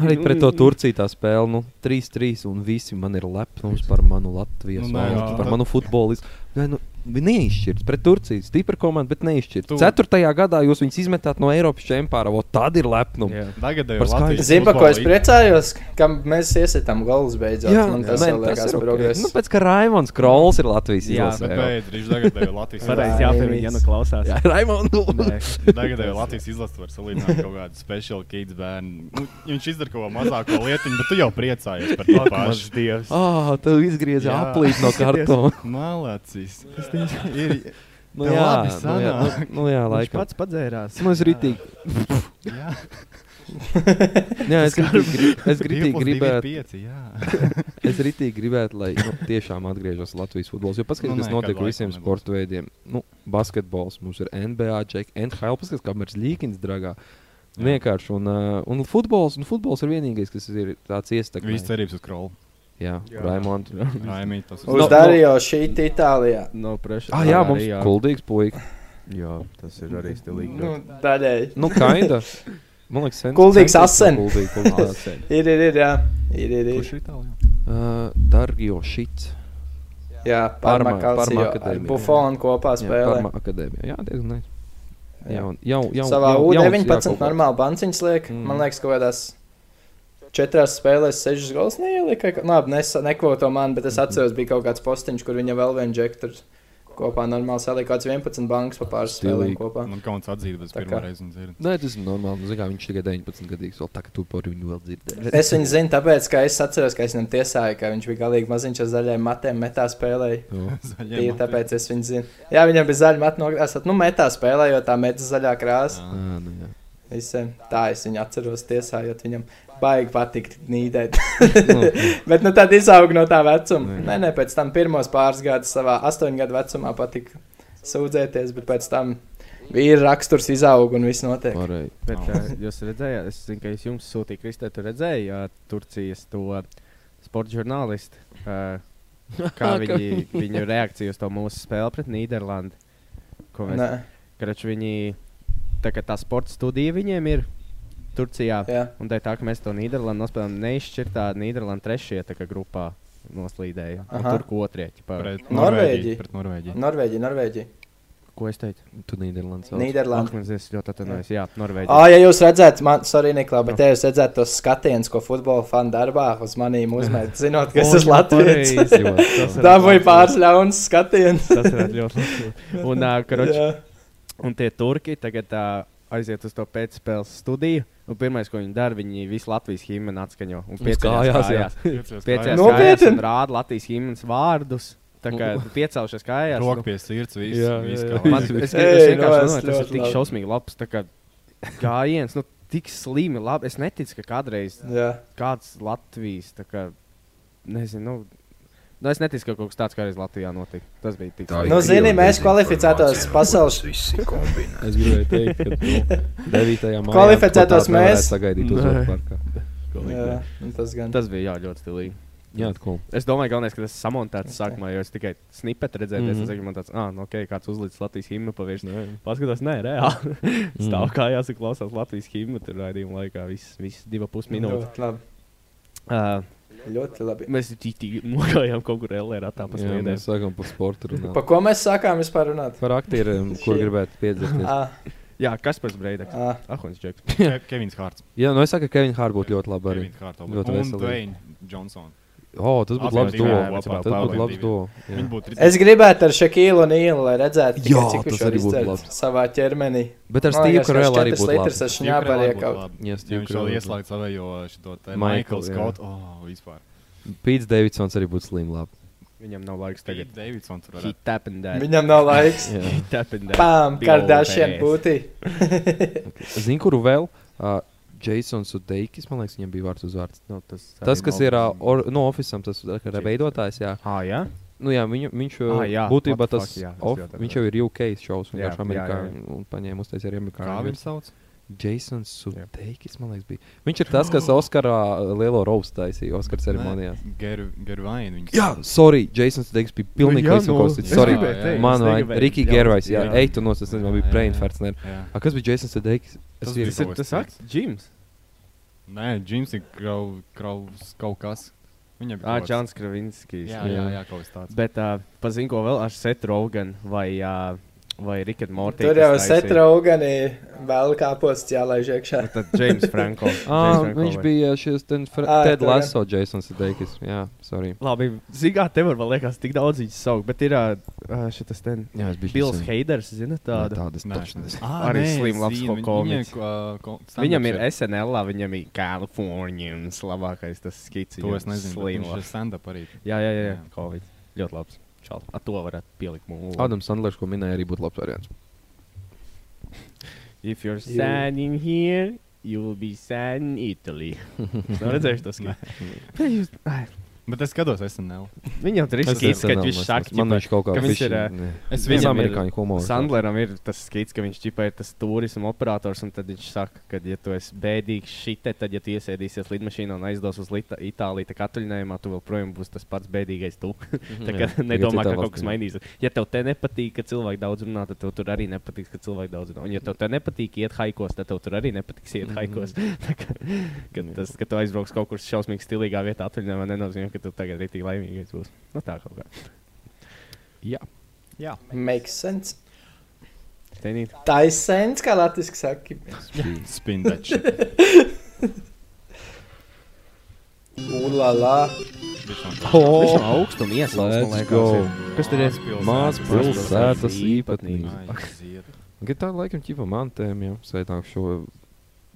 arī pret to Turciju tā spēle, nu, 3-3 un visi man ir lepnums par manu Latvijas Nu, nu, valsti, par manu futbolistu. Nu, neizšķirts pret Turciju. Stipra komanda, bet neizšķirts. Tu- Ceturtajā gadā jūs viņus izmetāt no Eiropas čempionāta. Tad ir lepnums. Jā. Par skaidru. Latvijas Zina, ko es priecājos, ka mēs iesitām golus beidzot. Jā, man tas man vēl liekas ir progress. Nu, pēc kā Raimons Krols ir Latvijas Jā, izlasē. Bet jau. beidz, viņš tagadējo Latvijas Pareizi Jā, viss. ja nu klausās. Jā, Raimons. Nē. Tagadējo Latvijas izlasi var salīdzināt kaut kādu special kids bērnu. Nu, ja viņš izdara kaut ko mazāko lietiņu, bet tu jau priecājies par to pašu. Ah, tev izgriezās Jā. aplīt no kartona. Malācis. Ir, Nu, jā, labi nu, jā, nu, nu, jā, Viņš laikam. pats padzērās. Nu, es ritīgi. jā, Jā, es ritīgi, es ir gribētu, es ritīgi gribētu, lai nu, tiešām atgriežas Latvijas futbols. Jo paskatieties, Nu, kas notiek ar visiem nebūs. sporta veidiem. Nu, basketbols, mums ir NBA, Džek, NHL, paskatieties, kā mēs līkins dragā. Vienkārši, un, uh, un futbols, un futbols ir vienīgais, kas ir tāds Viss iestākļs. cerības uz krolu. Jā, Jā. Raimond. Raimīt, tas Uz No- Dario šī Itālijā. No pressure. Ah, jā, Arī, mums ir kuldīgs puika. Jā, tas ir arī stilīgi. Nu, daļēji. Nu, kaida. Man liekas, sen- Kuldīgs asen. kuldīgi, kuldīgs asen. Ir, ir, ir, jā. Ir, ir, ir. Kurš ir Itālijā? Uh, Dargio Šits. Jā, Parma- Parma akadēmija. Bufonu kopā Jā, spēlē. Parma akadēmija. Jā, diezgan ne. Jā. Jā, jau, jau, Savā jau, jauns U19 Jākopā. normāli banciņš liek. Mm. Man liekas, kaut kādās četrās spēlēs sešas gols neielika. Labi, nes, nekvoto man, bet es Mhm. atceros, bija kaut kāds postiņš, kur viņa vēl vienu džektu tur kopā normāli salika kāds 11 bankas pa pāris spēlēm kopā. Man kaut kāds atzīst, bet es pirmo reizi dzirdu. Nē, tas ir normāli. Nu, zini kā, viņš tikai 19 gadīgs. Vēl tā, ka tu par viņu vēl dzirdēji. Es viņu zinu, tāpēc, ka es atceros, ka es viņam tiesāju, ka viņš bija galīgi maziņš ar zaļiem matiem, metā spēlēja. Tīri tāpēc es viņu zinu. Jā, viņam bija zaļi mati nogrāsot. Nu, metā spēlējot, tā metas zaļā krāsa. Ah, nu, jā. Visiem. Tā es viņu atceros tiesājot viņam. Baigi patikt nīdēt. Nu, Bet nu, tad izaug no tā vecuma. Nē. Nē, nē, pēc tam pirmos pāris gadus savā astoņu gadu vecumā patika sūdzēties, bet pēc tam vīra raksturs izaug un viss notiek. Pareizi. Bet uh, jūs redzējāt, es zinu, ka es jums sūtīju, Kristē, tu redzēji uh, Turcijas to sporta žurnālisti. Uh, kā viņi, viņu reakcija uz to mūsu spēli pret Nīderlandi. Ko mēs Karač viņi, tā kā tā sporta studija viņiem ir Turcijā. jā. Un tā ir tā, ka mēs to Nīderlandu nospēlējām neizšķirtā Nīderlandu trešajā grupā noslīdēja. Tur ko. Pret Norvēģiju. Pret Norvēģiju. Norvēģija, Norvēģija. Ko es teicu? Tu Nīderlandes. sauc. Nīderlanda. Ak, es ļoti atvainojos. Jā, Norvēģija. Ah, ja jūs redzat, man, sorry, Niklā, bet ja jūs redzat tos skatienus, ko futbola fani darbā uz manīm uzmet, zinot, ka es esmu Latvijas. Dabūju pāris ļauns skatienus. Tas ir ļoti labi. Un, uh, karoč, un tie turki tagad uh, aiziet uz to pēcspēles studiju. Un pirmais, ko viņi dara, viņi visu Latvijas himnu atskaņo. Un piecās kājās, jā. kājās. Piecās Piecās Nopietni? kājās un rāda Latvijas himnas vārdus. Tā kā piecēlušies kājās. Roka nu, pie sirds, viss. Jā, viss jā, kā jā. Man, es, es, Ej, es nu, vienkārši domāju, tas ir tik šausmīgi labs. kā Gājiens, nu, tik slimi. Labi. Es neticu, ka kādreiz Jā. kāds Latvijas, tā kā, nezinu, nu, nu, es neticu, ka kaut kas tāds kādreiz Latvijā notika. Tas bija tik Tā ir Nu, zini, mēs kvalificētos pasaules- kombinēts. Es gribēju teikt, ka nu, 9. maijā Kvalificētos mēs. sagaidīt uzvaru parkā. Jā, nu, tas gan. Tas bija jā, ļoti stilīgi. Jā, cool. Es domāju, galvenais, ka tas ir samontēts sākumā, jo es tikai snipetu redzēju, mm. -hmm. tas man tāds, ah, nu, ok, kāds uzlicis Latvijas himnu pavirši. Nē. Paskatās, nē, reāli. Stāv Mhm. kājās un klausās Latvijas himnu, tur raidījuma laikā viss, viss divi pus minūtes. Ļoti labi. Uh, Ļoti labi. mēs tik nogājām kaut kur LR attā pa Jā, mēs sākam par sportu runāt. Pa ko mēs sākām vispār runāt? Par aktieriem, kur gribētu piedzīvot. Ah, Jā, kas pēc breideks? ah. Ahons Džeks. Ke- Kevins Hārts. Jā, nu es saku, ka Kevins Hārts būtu ļoti labi arī. Kevins Hārts. Ļoti Un. Dwayne Johnson. O, tas būtu labs duo. Tas būtu labs duo. Es gribētu ar Šakīlu un Īlu, lai redzētu, Jā, cik tas viņš arī izdzert labs. savā ķermenī. Bet ar Steve'u Karelu arī būtu labi. es šņāpu arī iekaut. Jā, Ja Steve viņš vēl Carell. ieslēdz savējo šo te Michael. Scott. Oh, vispār. Pīts Davidsons arī būtu slim labi. Viņam nav laiks tagad. Tagad Davidson tur He varētu. tapping that. Viņam nav laiks. Pām, Kardashian būtī. Zini, kuru vēl? Uh, Jasons Sudeikis, man liekas, viņam bija vārds uzvārds. Nu, tas, Tas, kas nav- ir uh, or, no Office'am, tas ir veidotājs. Jā. Ah, jā? Nu, jā, viņu, viņš Ah, jā, būtībā tas, fuck, jā, off, ļoti viņš jau ir UK šovs, Jā, vienkārši Amerikā paņēma uztaisīt arī Amerikā. Kā viņš sauc? Jasons Sudeikis, man liekas, bija. Viņš ir tas, kas Oskarā lielo roast taisīja Oskara ceremonijā. Gervaini. Jā, sorry, Jasons Sudeikis bija pilnīgi visu nu, Sorry, man Riki jaust, Gervais, jā, ej tu nos, es nezinu, man bija brain farts. ne. Jā. A, kas bija Jasons Sudeikis? Es Tas biju- Tas ir tas akts, Džims. Nē, Džims ir krau, kraus kaut kas. Viņam Ah, kāds- Čāns Kravinskis. Jā, jā, jā, kaut kas tāds. Bet, uh, pazinu, ko vēl ar Setu Roganu vai, uh, vai Rikardu Mortī. Tur jau Setra Ugani vēl kā posts jālaiž iekšā. Tad James Franko. Ah, James Franko viņš vai- bija šis Ā, Ted jā. Lasso, Jasons Sudeikis. Jā, sorry. Labi, zinām, tev var liekas, tik daudz viņas saukt, bet ir uh, šis ten. Jā, Bils Heiders, zina tādu. Tādas Nē. taču nezinu. Ah, Arī slim labs viņ- komiks. Viņam, ko- Viņam ir SNL, viņam ir Californians, labākais tas skits. To es nezinu. Slim Viņš ir labs. stand-up arī. Jā, jā, jā, jā. Jā. Covid. Ļoti labs. Čal. A to varētu pielikt mūlu. Adams Sandlers, ko minēja, arī būtu labs variants. If you're You- sad in here, you will be sad in Italy. Nav redzējuši to skatu. Bet es skatos SNL. Viņam tur ir Es kad nezinu, viņš es- saka, man viņš kaut kā ka viņš fiši- ir, ne. Es Viņam ir- amerikāņu humors. Sandleram ir tas skits, ka viņš ķipa ir tas turismu operators, un tad viņš saka, ka, ja tu esi bēdīgs šitē, tad, ja tu iesēdīsies lidmašīnā un aizdos uz Lita, Itāliju, tā kā atvaļinājumā, tu joprojām būsi tas pats bēdīgais tu. tā kā nedomā, ka kaut kas mainīsies. Ja tev te nepatīk, ka cilvēki daudz runā, tad tev tur arī nepatiks, ka cilvēki daudz runā. Un ja tev te nepatīk iet haikos, tad tev tur arī nepatiks iet haikos. Tā kā, kad, tas, ka tu aizbrauks kaut kur šausmīgi stilīgā vietā atvaļinājumā, nenozīmē, ka tu tagad rītīgi laimīgais būsi. Nu, tā kaut kā. Jā. Jā. Makes sense. Tenīt. Tā ir sens, kā latviski saka. Spin that shit. Ulala. Liekas. go. ir. Kas tur ir? Mās pilsētas. Gan tā laikam ķipa man jau sveitāk šo.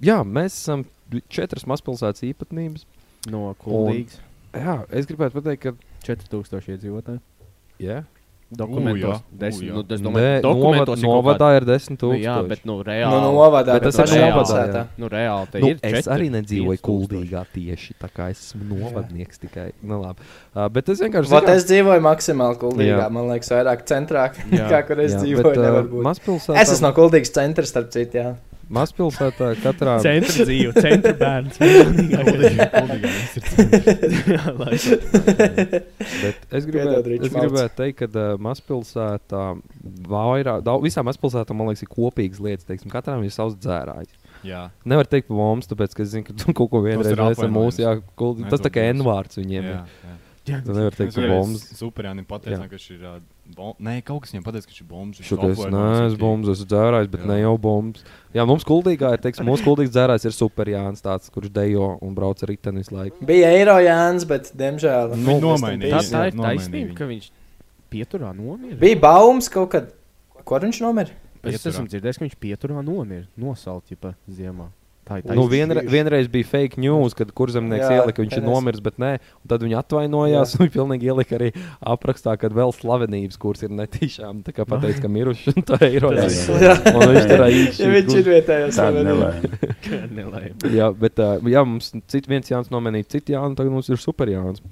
Jā, mēs esam četras mazpilsētas īpatnības. No Kuldīgas. Jā, es gribētu pateikt, ka. 4000 iedzīvotāji. Jā, Dokumentos. Jā. Desmit, jā. nu, es domāju, novad, dokumentos ir kaut novadā ir desmit Nu, jā, tūkstoši. bet nu, Nu, reāli. nu, novadā, Bet bet tas ir novadā. Nu, reāli Nu, ir es četri, arī nedzīvoju tūkstoši. kuldīgā tieši tā kā es esmu novadnieks tikai. Nu, labi. uh, bet es vienkārši. Vot zinu- es dzīvoju maksimāli kuldīgā. Jā. Man liekas, vairāk centrā, Jā. kā kur es Jā, dzīvoju. bet, nevar uh, būt. Mazpilsētā. Es esmu no kuldīgas centra, starp citu. Jā. Mazpilsētā katrā. Centra dzīve, centra bērns. Es gribētu, es gribētu teikt, ka uh, mazpilsētā vairāk, daudz, visām mazpilsētām, man liekas, ir kopīgas lietas. Teiksim, katram ir savs dzērājs. Jā, Nevar teikt par mums, tāpēc, ka es zinu, ka tu kaut ko vienreiz esam mūsu, jā, kul, tas tā to kā būs. N-vārds viņiem. jā, ir. jā. Tu nevari teikt Es par arī bombas. Superjānim pateicu, ka viņš ir. ā, bom- Nē, kaut kas viņam pateica, ka viņš ir bombs. viņš Šo es software neesmu bombas, esmu dzērājis, bet Jā. ne jau bombas. Jā, mums kuldīgā ir, teiksim, mūsu kuldīgs dzērājs ir superjāns, tāds, kurš dejo un brauc ar riteni visu laiku. Bija eiro Jānis, bet, diemžēl, in nomainīja. Tā, tā ir taisnība, ka viņš pieturā nomira. Bija baums kaut kad. Kur viņš nomira? Es esmu dzirdējis, ka viņš pieturā nomira. Nosalt, ja ziemā. Tā ir Nu, taisnība. vienre, vienreiz bija fake news, kad kurzemnieks Jā, ielika, ka viņš ir nomiris, bet nē, un tad viņi atvainojās. Viņš pilnīgi ielika arī aprakstā, ka vēl slavenības kurs ir netīšām. Tā kā pateica, ka miruši un tā ir īstenībā. Jā. Un viņš tur īsti. Ja viņš ir nelēma. Nelēma. Jā, bet jā, mums cit, viens Jānis nomenīja, citu Jānu, tagad mums ir super Jānis.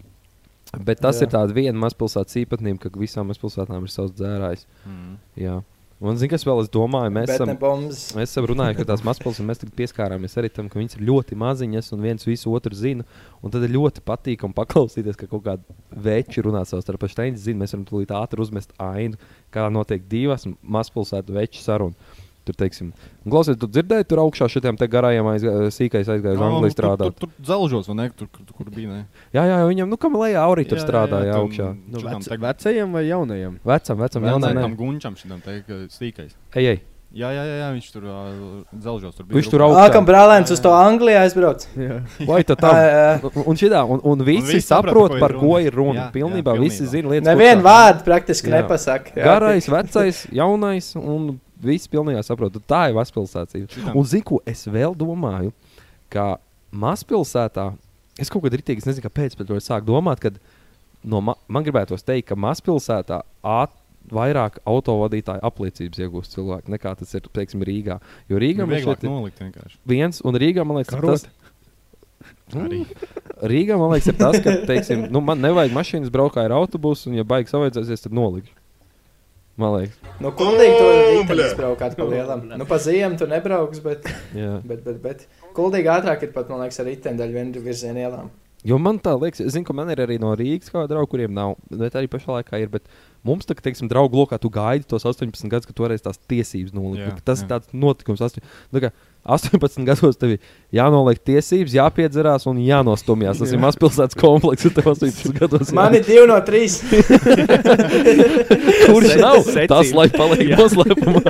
Bet tas Jā. jā. ir tāds viena mazpilsētas īpatnība, ka visām mazpilsētām ir savs dzērājs. Mm. Jā. Un, zini, kas vēl es domāju, mēs esam, mēs esam runājuši, ka tās mazpilsētas, mēs tagad pieskārāmies arī tam, ka viņas ir ļoti maziņas un viens visu otru zina. Un tad ir ļoti patīkami paklausīties, ka kaut kādi veči runā savā starpā. Steins zina, mēs varam tūlīt ātri uzmest ainu, kā notiek divas mazpilsētu veču sarunas. Tur, teiksim, un klausies, tu dzirdēji, tur augšā šitiem te garajiem aiz, sīkais aizgāja uz Angliju strādāt. Tur, tur zelžos, vai ne? Tur, kur, kur bija. Ne? Jā, jā, viņam, nu, kam lejā aurī tur strādāja tam augšā. Nu, vec, te- vecajam vai jaunajam? Vecam, vecam, nē. tam gunčam šitam te ka sīkais. Ej, ej. Jā, jā, jā, jā viņš tur ā, zelžos. Tur Viņš tur rupjā. augšā. Ā, kam brālēns uz to Anglijā aizbrauc? Jā. Vai tā Tā, jā. Un, šitā, un, un visi, visi visi saprot, par ko runa. ir runa. Jā, jā, pilnībā, pilnībā visi pilnībā. zina lietas. Nevienu vārdu praktiski Jā. nepasaka. Jā, Garais, vecais, jaunais, un viss pilnībā saprot. Tā ir mazpilsēta. Un zinu, ko es vēl domāju, ka mazpilsētā, es kaut kad rītīgi, es nezinu, kāpēc, bet es sāku domāt, ka no ma man gribētos teikt, ka mazpilsētā āt, vairāk autovadītāju apliecības iegūst cilvēki nekā tas ir, teiksim, Rīgā. Jo Rīgā Nu, šeit ir nolikt vienkārši. viens, un Rīgā man liekas, Karot. tas, Arī. Rīgā man liekas, ir tas, ka, teiksim, nu, man nevajag mašīnas braukt ar autobusu, un, ja baigs savaidzēsies, tad nolikšu. Man liekas, Nu, kuldīgi to rītdienas braukāt pa lielam. Nu, pa ziemu tu nebrauks, bet, jā. bet, bet, bet kuldīgi ātrāk ir pat, man liekas, ar rītdienu vienu virzienu ielām. Jo man tā liekas, es zinu, ka man ir arī no Rīgas kāda drauga, kuriem nav. Bet arī pašā laikā ir. Bet mums, tā, teiksim, draugu lokā, tu gaidi tos 18 gadus, ka tu varēsi tās tiesības nolikt. Jā, Bet Tas jā. ir tāds notikums. astoņ- Nu, kā 18 gados tev ir jānoliek tiesības, jāpiedzerās un jānostumjās. Tas ir mazpilsētas komplekss, un tev 18 gados ir Man ir divi no trīs. Kurš Se- nav secība. tas, lai paliek Jā. noslēpumā?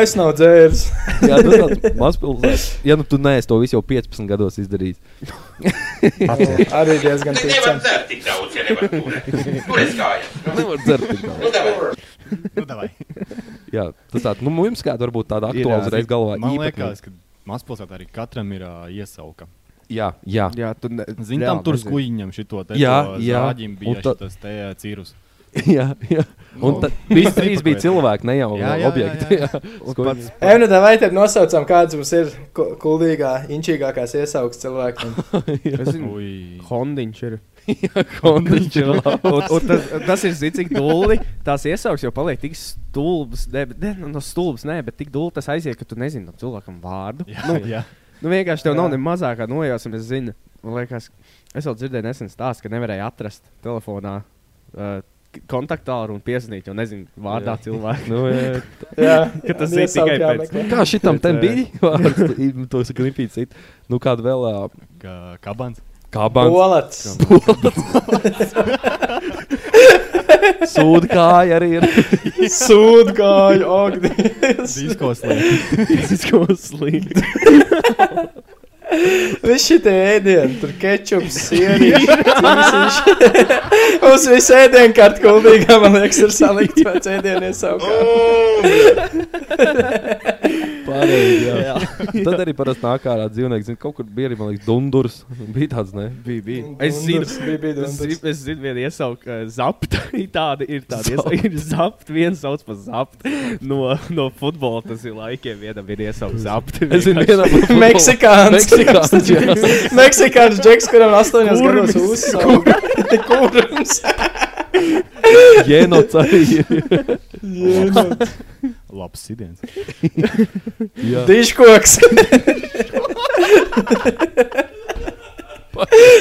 Es nav dzērs. Jā, tas ir mazpilsētas. Ja nu tu neesi to visu jau 15 gados izdarījis. Arī diezgan ticams. Nevar dzert tik daudz. Nu, davai. Jā, tas tāds, nu, mums kāda varbūt tāda aktuāla uzreiz galvā. Man liekas, ka mazpilsētā arī katram ir uh, iesauka. Jā, jā. Jā, tu ne, Zini, tam tur skuiņam šito te Un bija ta- šitas te cīrus. jā, jā. Un Nu, tad visi trīs bija cilvēki, ne jau objekti. Ej, nu, vai tad nosaucam, kāds mums ir ku- kuldīgā, inčīgākās iesaukas cilvēkiem? Es. Hondiņš ir. Ir labs. un, un tas, tas ir zināms, cik dūli tās iesauks, jo paliek tik stulbs. Ne, ne, no stulbs, nē, bet tik dūli tas aiziet, ka tu nezini tam cilvēkam vārdu. Jā, Nu, jā. nu vienkārši tev Jā. nav ne mazākā nojausma, es zinu. Man liekas, es vēl dzirdēju nesen stāstu, ka nevarēja atrast telefonā. Uh, Kontaktālu un piesnīt, jo nezinu, vārdā Jā. cilvēku. Nu, jā. Jā, Ka tas ir tikai pēc- jāmeklē. Kā šitam bija? Saka Nipīts. cit. Nu, kāda vēl ā, Ka- Kabans. Kabans. Polats. Sūda kāja arī ir. Sūdgāju, ogdīs. Diskos lieta. Fiziskos slīd. Viss šitie ēdieni, tur kečups, cīsiši. Uz visu ēdienu kartu kuldīgā, man liekas, ir salikts pēc ēdienu iesaukā. Pārējie, jā. Tad arī parasti nāk ārā dzīvnieki. Zin, kaut kur bija arī, man liekas, dundurs. Bija tāds, ne? Bija, bija. Es zinu, bija, bija Es zinu, es zinu vienu iesauku, uh, zapta. Ir tāda, ir tāda iesauka, ir zapta. Viens sauc par zapta. No, no futbola tas ir laikiem. Vienam ir iesauka zapta. Es zinu, vienam Meksikāns. Meksikāns, jā. Meksikāns džeks, kuram astoņos gados uzsauka. Kurums. Jēnots arī ir. Jēno. Labs sidiens. Diškoks.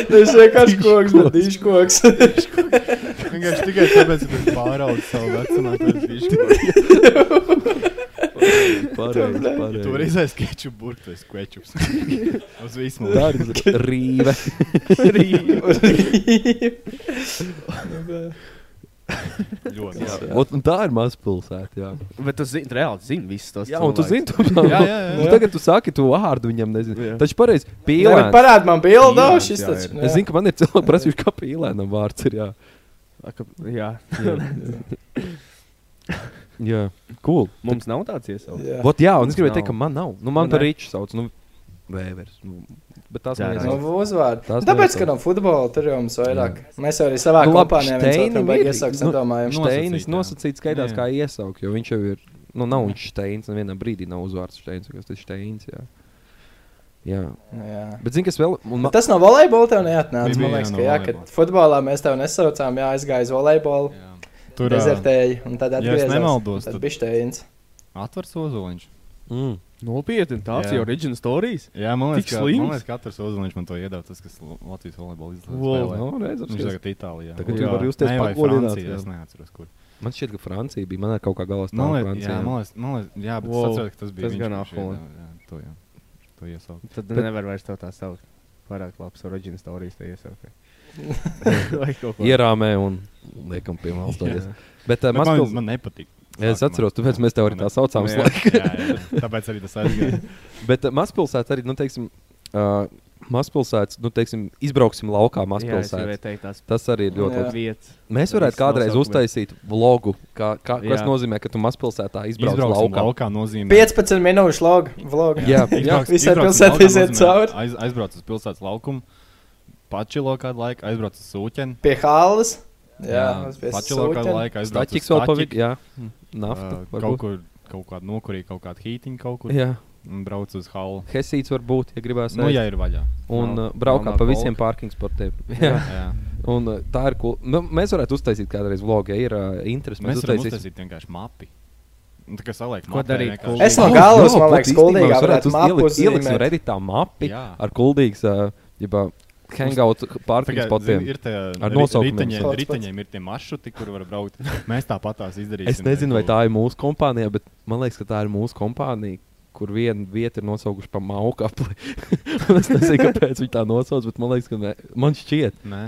Tas vienkārši koks, bet diškoks. Vienkārši tikai tāpēc, ka tu pāraudzi savu vecumu, viņš Pareizi, Tu pareizi. vari izēst kečupu burbuļu, tas kečups. Uz visu Tā mūžu. ir rīve. Ļoti labi. un tā ir mazpilsēta. Jā, Bet tu zini, reāli zini visus tos jā un tu zini, tu, Jā, jā, jā. Un tagad tu saki, tu vārdu viņam nezini. Jā. Taču pareizi, pīlēns. parād man Pīlēns, šis ir. Es zinu, ka man ir cilvēki prasījuši, kā pīlēnam vārds ir. Jā, Jā, jā. jā. cool. mums nav tāds iesaukums. Jā. Vot, jā, un es gribēju teikt, ka man nav. Nu, man Nu, par ne. rīču sauc. Nu, Vēvers. Nu, bet tās Jā, jā. Nu, iesauc. uzvārdu. Tās Tāpēc, ka no futbola tur jau mums vairāk. Mēs jau arī Nu, savā nu, kompānijā ir- iesaukt, nu, nedomājam. no- Steinis Nosacīt, jā. nosacīts skaidrs, Jā. kā iesaukt, jo viņš jau ir. Nu, nav viņš Steins, nevienā brīdī nav uzvārds Steins, kas ir Steins. Jā. Jā. Jā. Bet, zini, kas vēl? Un, Bet tas no volejbola tev neatnāca. Man jā, liekas, no ka jā, kad futbolā mēs tev nesaucām, jā, aizgāja uz volejbolu, Tur dezertēji un tad ja atgriezās. nemaldos, tad bija Steins. atvars ozoliņš. mm. Nopietni, tāds jau ir oriģināls stāstījis. Jā, man liekas, ka, slims? man liekas, ka katrs ozoliņš man to iedod, tas, kas Latvijas volejbola izlases Wow. Nu, redz, Viņš tagad Itālijā. Tagad Jā. tu vari justies pagodināts. Es neatceros, kur. Man šķiet, ka Francija bija. Man ir kaut kā galā Man stāvā liekas, Francija. jā, man liekas, man liekas, jā, bet Wow, es atceros, ka tas bija tas gan Jā, to. To iesaukt. Tad nevar vairs tev tā saukt. Pārāk labs oriģināls stāstījis Ierāmē un liekam pie malas. Jā. Bet uh, Bet Man, Maskavas. man nepatīk. Jā, es atceros, tāpēc mēs tev arī tā saucām. Jā, jā, jā, tāpēc arī tas aizgāja. Bet uh, mazpilsēta arī, nu, teiksim, uh, mazpilsētas, nu, teiksim, izbrauksim laukā tās Tas arī ir ļoti labi. Mēs varētu kādreiz uztaisīt vlogu, kā, kā, kas Jā. nozīmē, ka tu mazpilsētā izbrauc Izbrauksim laukā. laukā nozīmē. 15 minūšu log, vlog. Jā, jā. Visai pilsētai iziet cauri. Aiz, aizbrauc uz pilsētas laukumu, pačilo kādu laiku, aizbrauc uz sūķeni. Pie halas. Jā, pie pačilo kādu sūķeni. laiku, aizbrauc uz pavisam, jā, nafta. Ā, varbūt. Kaut kur, kaut kādu nokurīju, kaut kādu hītiņu kaut kur. Jā, Un brauc uz halu. Hesīts var būt, ja gribās. Nu, ja ir vaļā. Un Nav- uh, braukā pa visiem parking spotiem. Jā. Jā. Un uh, tā ir cool. Nu, mēs varētu uztaisīt kādreiz vlogu, ja ir uh, interesi. Mēs varam uztaisīsim. uztaisīt vienkārši mapi. Nu, Tā kā saliek Ko darīt? Es no galvas, jā, man būt liekas, īstenībā kuldīgā mēs varētu mapu ielikt- uzzīmēt. redītā mapi Jā. ar kuldīgas, uh, jebā, hangout parking Tagad, spotiem. zini, ir tie Ar nosaukumiem. riteņiem, riteņiem ir tie maršruti, kur var braukt. Mēs tāpat tās izdarīsim. Es nezinu, vai tā ir mūsu kompānija, bet man liekas, ka tā ir mūsu kompānija, kur viena vieta ir nosaukusi par mauku apli. es nezinu, kāpēc viņi tā nosauc, bet man liekas, ka ne. man šķiet, Nē,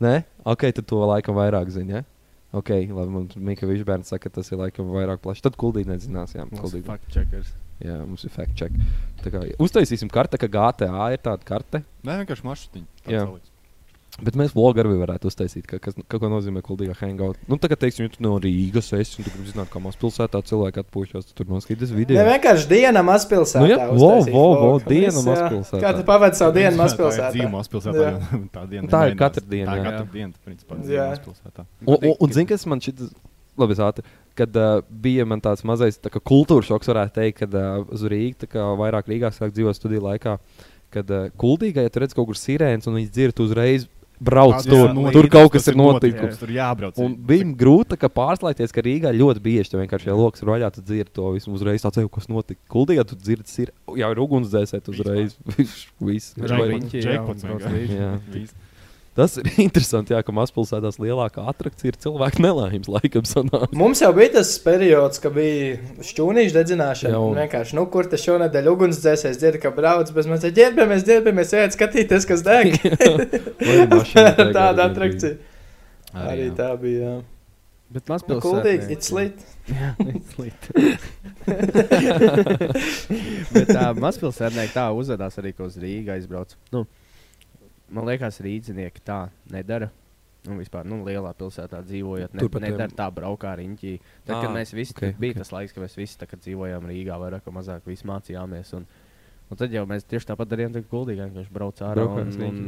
Nē, ok, tad to laikam vairāk zina. Ja? Ok, labi, man Mika Višbērns saka, ka tas ir laikam vairāk plaši. Tad kuldīgi nezinās, jā, kuldīgi. fact checkers. Jā, mums ir fact check. Tā kā uztaisīsim karti, ka GTA ir tāda karte. Nē vienkārši salikts. Bet mēs vlogu arī varētu uztaisīt, ka, kas, ka, ko nozīmē kuldīgā hangout. Nu, tagad, teiksim, ja tu no Rīgas esi un tu gribi zināt, kā mazpilsētā cilvēki atpūšas, tad tur noskatīties video. Ne vienkārši diena mazpilsētā. Nu jā, vo, uztaisīt vo, vo, diena jā. mazpilsētā. Kā tu pavadi savu dienu Tā ir mazpilsētā? dzīve mazpilsētā. Jā. Tā, diena Tā ir katra diena, Tā ir katra diena, principā, mazpilsētā. Un, un, un zini, kas man šķiet, labi, es ātri, kad uh, bija man tāds mazais tā kā kultūras šoks, varētu teikt, kad uh, uz Rīgas, tā kā vairāk Rīgā sāk dzīvot studiju laikā, kad uh, kuldīgā, ja tu redz kaut kur sirēnas un viņas dzird uzreiz, brauc Tas tur, ir noticis, tur kaut tas kas ir noticis. Tur jābrauc. Un bija grūti pārslēgties, ka Rīgā ļoti bieži tur vienkārši ir vaļā, tu dzirdi to visu uzreiz. Tā ceļā, kas notika. Kuldīgā tu dzirdi, ir jau ir ugunsdzēsēt uzreiz. Viss. Riņķi, jā, Jackpots brauc Tas ir interesanti, jā, ka mazpilsētās lielākā atrakcija ir cilvēku nelaimes laikam sanāk. Mums jau bija tas periods, kad bija šķūnīša dedzināšana. Jā, un- vienkārši, nu, kur tas šonadēļ ugunsdzēsēs dzird, ka brauc, bet mēs te ģērbamies, ģērbamies, ejat skatīties, kas deg. Tāda atrakcija. Arī jā. tā bija. jā. Bet Nu, mazpilsētā. Kuldīgi, it's lit. Jā, it's lit. Bet tā mazpilsētnieki tā uzvedās arī, ko uz Rīgā aizbrauc. Nu, man liekas, rīznieki tā nedara. Nu, vispār, nu, lielā pilsētā dzīvojot, ne, Tur pat nedara tā braukā riņķī. Tad, kad Ā, mēs visi, ok, okay, bija ok. tas laiks, kad mēs visi kad dzīvojām Rīgā, vairāk vai mazāk mācījāmies. Un Un tad jau mēs tieši tāpat darījām, kad Guldīgā vienkārši brauc ārā. Un, un,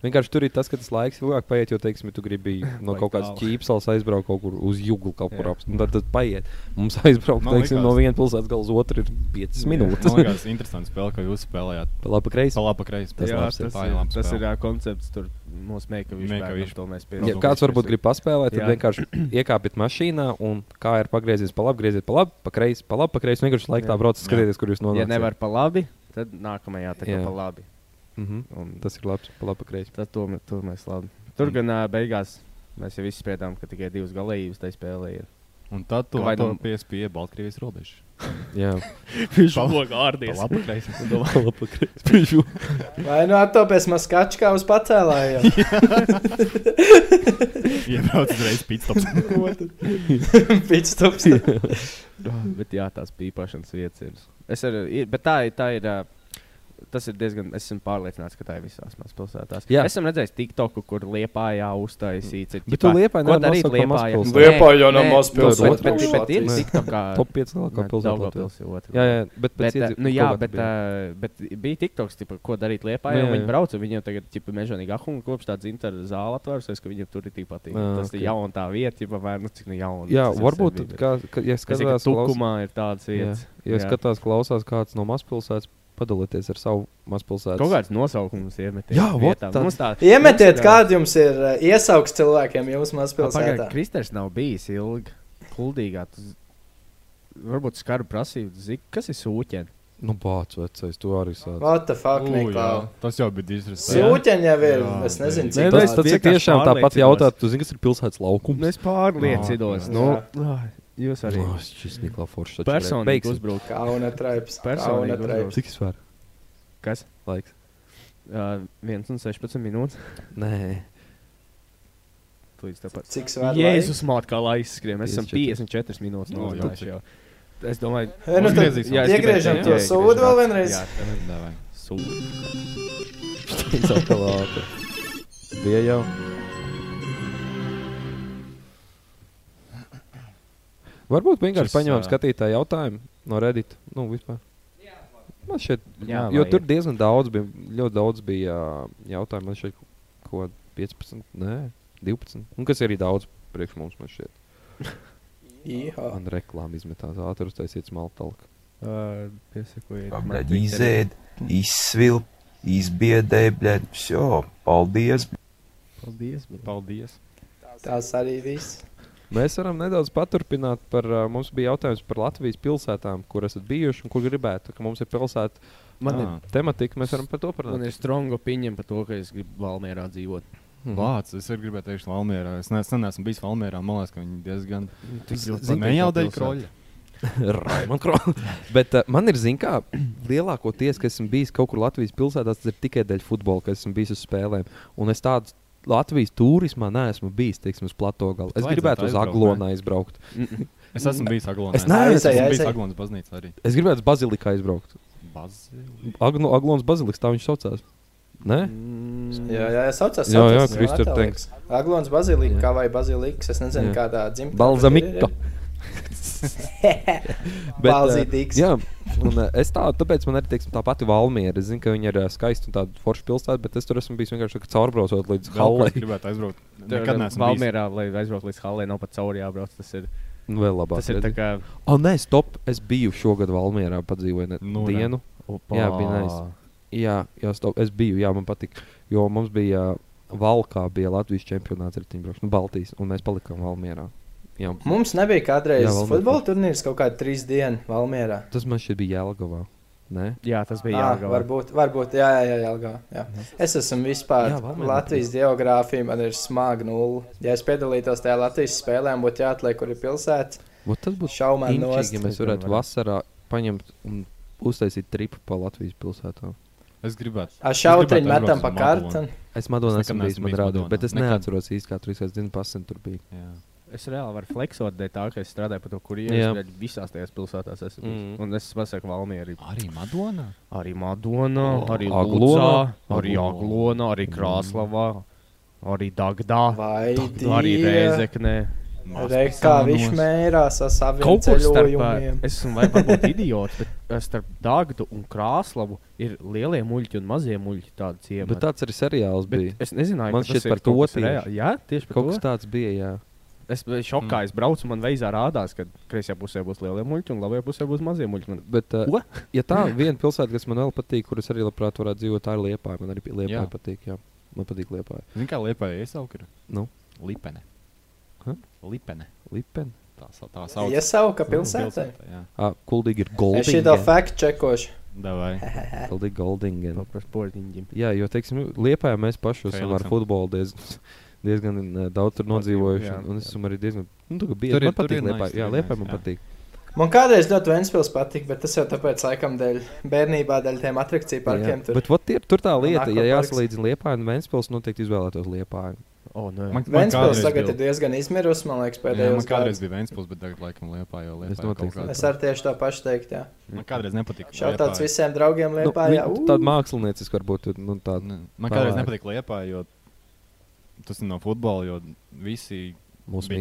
Vienkārši tur ir tas, ka tas laiks ilgāk paiet, jo, teiksim, ja tu gribi no kaut kādas ķīpsels aizbraukt kaut kur uz jūgu, kaut kur apstāties. Tad, tad paiet. Mums aizbraukt, teiksim, likās- no vienas pilsētas gala uz otru ir 5 minūtes. Man liekas, interesanti spēle, ko jūs spēlējāt. Pa labi, kreisi. Pa labi, kreisi. Tas jā, tas, Tā ir, ir tas ir jā, koncepts. Tur mums mēģina viņš Meika bērnam, viņš- to mēs Ja pieņemam. kāds varbūt grib paspēlēt, tad Jā. vienkārši iekāpiet mašīnā un kā ir pagriezies pa labi, grieziet pa labi, pa kreisi, pa labi, pa kreisi. Vienkārši laikā braucat, skatieties, kur jūs Ja nonākat. nevar pa labi, tad nākamajā tā kā pa labi. Mhm. Un Tas ir labs, pa labi, kreisi. tad to, to mēs labi. Tur Mm. gan ā, beigās mēs jau visi spriedām, ka tikai divas galējības tajā spēlē ir. Un tad tu Vai vai nu nu- pies pie Baltkrievijas robežas. Jā, Viņš logā Pa ārdies. labi, kreisi. pa labi, pa kreisi. Vai nu attopies maskačkā uz pacēlājiem? Iebrauc uzreiz pitstops. Pitstops. Bet jā, tās pīpāšanas vietas ir. Es arī, bet tā. Tā ir ā, Tas ir diezgan. Es esmu pārliecināts, ka tā ir visās mazpilsētās. Jā. Esam redzējuši TikToku, kur liepājā uztaisīts. ir, Bet ķipā, tu darīt nosaukt par Liepājā? mazpilsētu. Liepāja jau nav Nē, mazpilsēta, bet- bet- Bet ir. TikTokā. Top 5 lielākā pilsēta. Jā, jā, bet, Bet, pēc bet, nu, jā, bet, uh, bet bija TikToks, tipa, ko darīt Lietpā. Nu, jā, Viņi jā. brauca, viņiem tagad ir mežonīgi ahunga kopš tā dzimta zāle atvērusies, ka viņiem tur ir tik patīk. Ā, Tas ir jauna tā vieta, jau vai nu cik nu jauna. Jā, jau varbūt, bija, kā, ka, ja skatās, klaus, Tukumā ir tādas jā, vietas. ja Jā. skatās, klausās kāds no mazpilsētas, padalieties ar savu mazpilsētas. Kaut kāds nosaukums iemetiet. Jā, vietām. tāds. Mums tā- Iemetiet, mums kāda jums ir uh, iesaugs cilvēkiem jūsu Pagaid, mazpilsētā. Kristers nav bijis ilgi. Kuldīgā. Tu z- Varbūt skaru prasību. Zini, kas ir sūķeni? Nu, bāc, vecais, tu arī sāc. What the fuck, Ū, jā? Tas jau bija disrespect. Sūķeņi jau ir, Jā, es nezinu, cik nu, Tas, tas ir vienkārši tiešām tāpat jautāt, tu zini, kas ir pilsētas laukums? Es pārliecinos. Nu, ai, jūs arī. Oh, šis Niklā Foršs. Personīgi uzbrukt. Kauna traips. Personīgi traips. Cik svar? Kas? Laiks. Uh, 1 un 16 minūtes. Nē. Cik svar Jēzus māt, kā lai izskrien. Mēs esam 54. 54 minūtes Nu, nogājuši jau. Es domāju, E, nu. Jā, es Iegriežam to sūdu vēl vienreiz. Jā, Davai. sūdi. Šokolāde. Bija jau. Varbūt vienkārši paņemam skatītāju jautājumu no Reddit. Nu, vispār. Man šeit, jā, jo tur ir. diezgan daudz bija, ļoti daudz bija jautājumu. Man šeit ko 15, nē, 12. Un kas ir arī daudz priekš mums, man šeit. Un reklāmas izmetās ātrāk, uztaisiet smaltalku. Uh, Piesakojiet, kāpēc izēd, izsvilp, izbiedē, bļēd. Paldies! Paldies! Paldies! Tas arī viss! Mēs varam nedaudz paturpināt par, uh, mums bija jautājums par Latvijas pilsētām, kur esat bijuši un kur gribētu, ka mums ir pilsēta Man ir, Ā. tematika, mēs varam par to man parunāt. ir stronga opinion par to, ka es gribu Valmērā dzīvot. Mhm. Vācis, es arī gribēju teikt, Valmjerā. Es neesmu, neesmu bijis Valmjerā. Man liekas, ka viņi diezgan. Tik ļoti Zini, Ne jau patīk tā dēļ pilsēta. kroļa. Raimond Kroll. Bet uh, man ir, zināmā kā, lielākoties, ka esmu bijis kaut kur Latvijas pilsētā, tas ir tikai dēļ futbola, ka esmu bijis uz spēlēm. Un es tādu Latvijas turismā neesmu bijis, teiksim, uz plato galu. Es gribētu uz Aglonu aizbraukt. Es esmu bijis Aglonā. Es neesmu. Bijis. Aglonas baznīcā arī. Es gribētu uz Baziliku aizbraukt. Agno, Aglonas baziliks, tā viņš saucās. Nē? Mm, Jā, jā, jā saucās. Jā, jā, Krister Natālijas. Aglons bazilika, Jā. vai baziliks, es nezinu, Jā. kādā dzimtā. Balzamika. Bet, Balzītīgs. uh, jā, un uh, es tādu, tāpēc man arī teiksim, tā pati Valmiera. Es zinu, ka viņa ir uh, skaista un tāda forša pilsēta, bet es tur esmu bijis vienkārši tā kā caurbraucot līdz Hallei. gribētu aizbraukt. Nekad neesmu. Valmērā, lai aizbrauktu līdz Hallei, nav pat cauri jābrauc. Tas ir, Nu, Vēl labāk. tas ir tā kā. O, nē, stop. Es biju šogad Valmjerā, padzīvoju ne, Nu, nu, dienu. Opa. Jā, bija nice. Jā, jā, stop. Es biju, jā, man patīk. Jo mums bija uh, Valkā, bija Latvijas čempionāts riteņbraukšanas, nu, Baltijas, un mēs palikām Valmjerā. Jā, Mums nebija kādreiz Jā, jā, futbola turnīrs kaut kādā trīs dienu Valmjerā. tas man šķiet bija Jēlgavā. Nē? Jā, tas bija Jā, jāgala. varbūt, varbūt, jā, jā, jā, Jelgavā, jā. Es esmu vispār Jā, Latvijas geogrāfija, man ir smaga nulle. Ja es piedalītos tajā Latvijas spēlē, būtu jāatliek, kur ir pilsēta. Vot tas būtu inčīgi, nost. ja mēs varētu vasarā paņemt un uztaisīt tripu pa Latvijas pilsētām. Es gribētu. Ar gribētu metam pa kartu. Es Madonā esmu bijis, man rāda, bet es neatceros īsti, kā tur viss zinu, pasen tur bija. Jā. Es reāli varu fleksot, dēļ tā, ka es strādāju par to, kur ir visās tajās pilsētās. Esmu Mm. mm. Un es pasaku, Valmiera. Arī Madonā. Arī Madona, O, arī Aglonā. Arī Aglonā. Aglona, arī Krāslavā, arī Dagdā, Vai arī Reizeknē. Reiz kā viņš mērās ar saviem Kaut kur starp, ceļojumiem. es esmu vai varbūt idiots, bet ā, starp Dāngtu un Krāslavu ir lielie muļķi un mazie muļķi. Tādi ciemati. Bet tāds arī seriāls Bet bija. es nezināju, Man šķiet par kaut to. Jā, tieši par Kaut to. kas tāds bija, jā. Es biju šokā, es braucu, man veizā rādās, ka kreisajā pusē būs lielie muļķi un labajā pusē būs mazie muļķi. Man... Bet, uh, Ko? ja tā viena pilsēta, kas man vēl patīk, kuras arī labprāt varētu dzīvot, tā ir Liepāja. Man arī Liepāja Jā. patīk. Jā. Man patīk Liepāja. Zini, kā liepā iesaukt? Nu? Lipene. Ha? Lipene. Lipeni. Tā, tā sauc. Iesauka pilsētai. Jā, Ah, kuldīgi ir Es šito faktu čekošu. par sportiņģim. Jā, jo, teiksim, Liepājā mēs paši esam ar futbolu diez, diezgan uh, daudz tur nodzīvojuši. jā, un- Un es jā. esmu arī diezgan, nu, tā bieži. Tur Man tur patīk nice, Jā, nice, man jā. patīk. Man kādreiz ļoti Ventspils patika, bet tas jau tāpēc, laikam, dēļ bērnībā, dēļ tiem atrakciju parkiem. Jā. Tur. Bet vot ir, tur tā lieta, ja jāsalīdzina Liepāja un Ventspils, noteikti izvēlētos Liepāju. O, nē. Man, man Ventspils kādreiz tagad bija- ir diezgan izmirusi, man liekas, Jā, man kādreiz bija Ventspils, bet tagad laikam liepā jau Es liepā. noteikti Es arī tieši to pašu teiktu. jā. Man kādreiz nepatika. Šautauts visiem draugiem Nu, Liepā. jā, viņi- ū. Tāda mākslinieciska varbūt ir. Nu, tāda, Ne, Man kādreiz nepatika liepā, jo tas ir no futbola, jo visi Mūsu.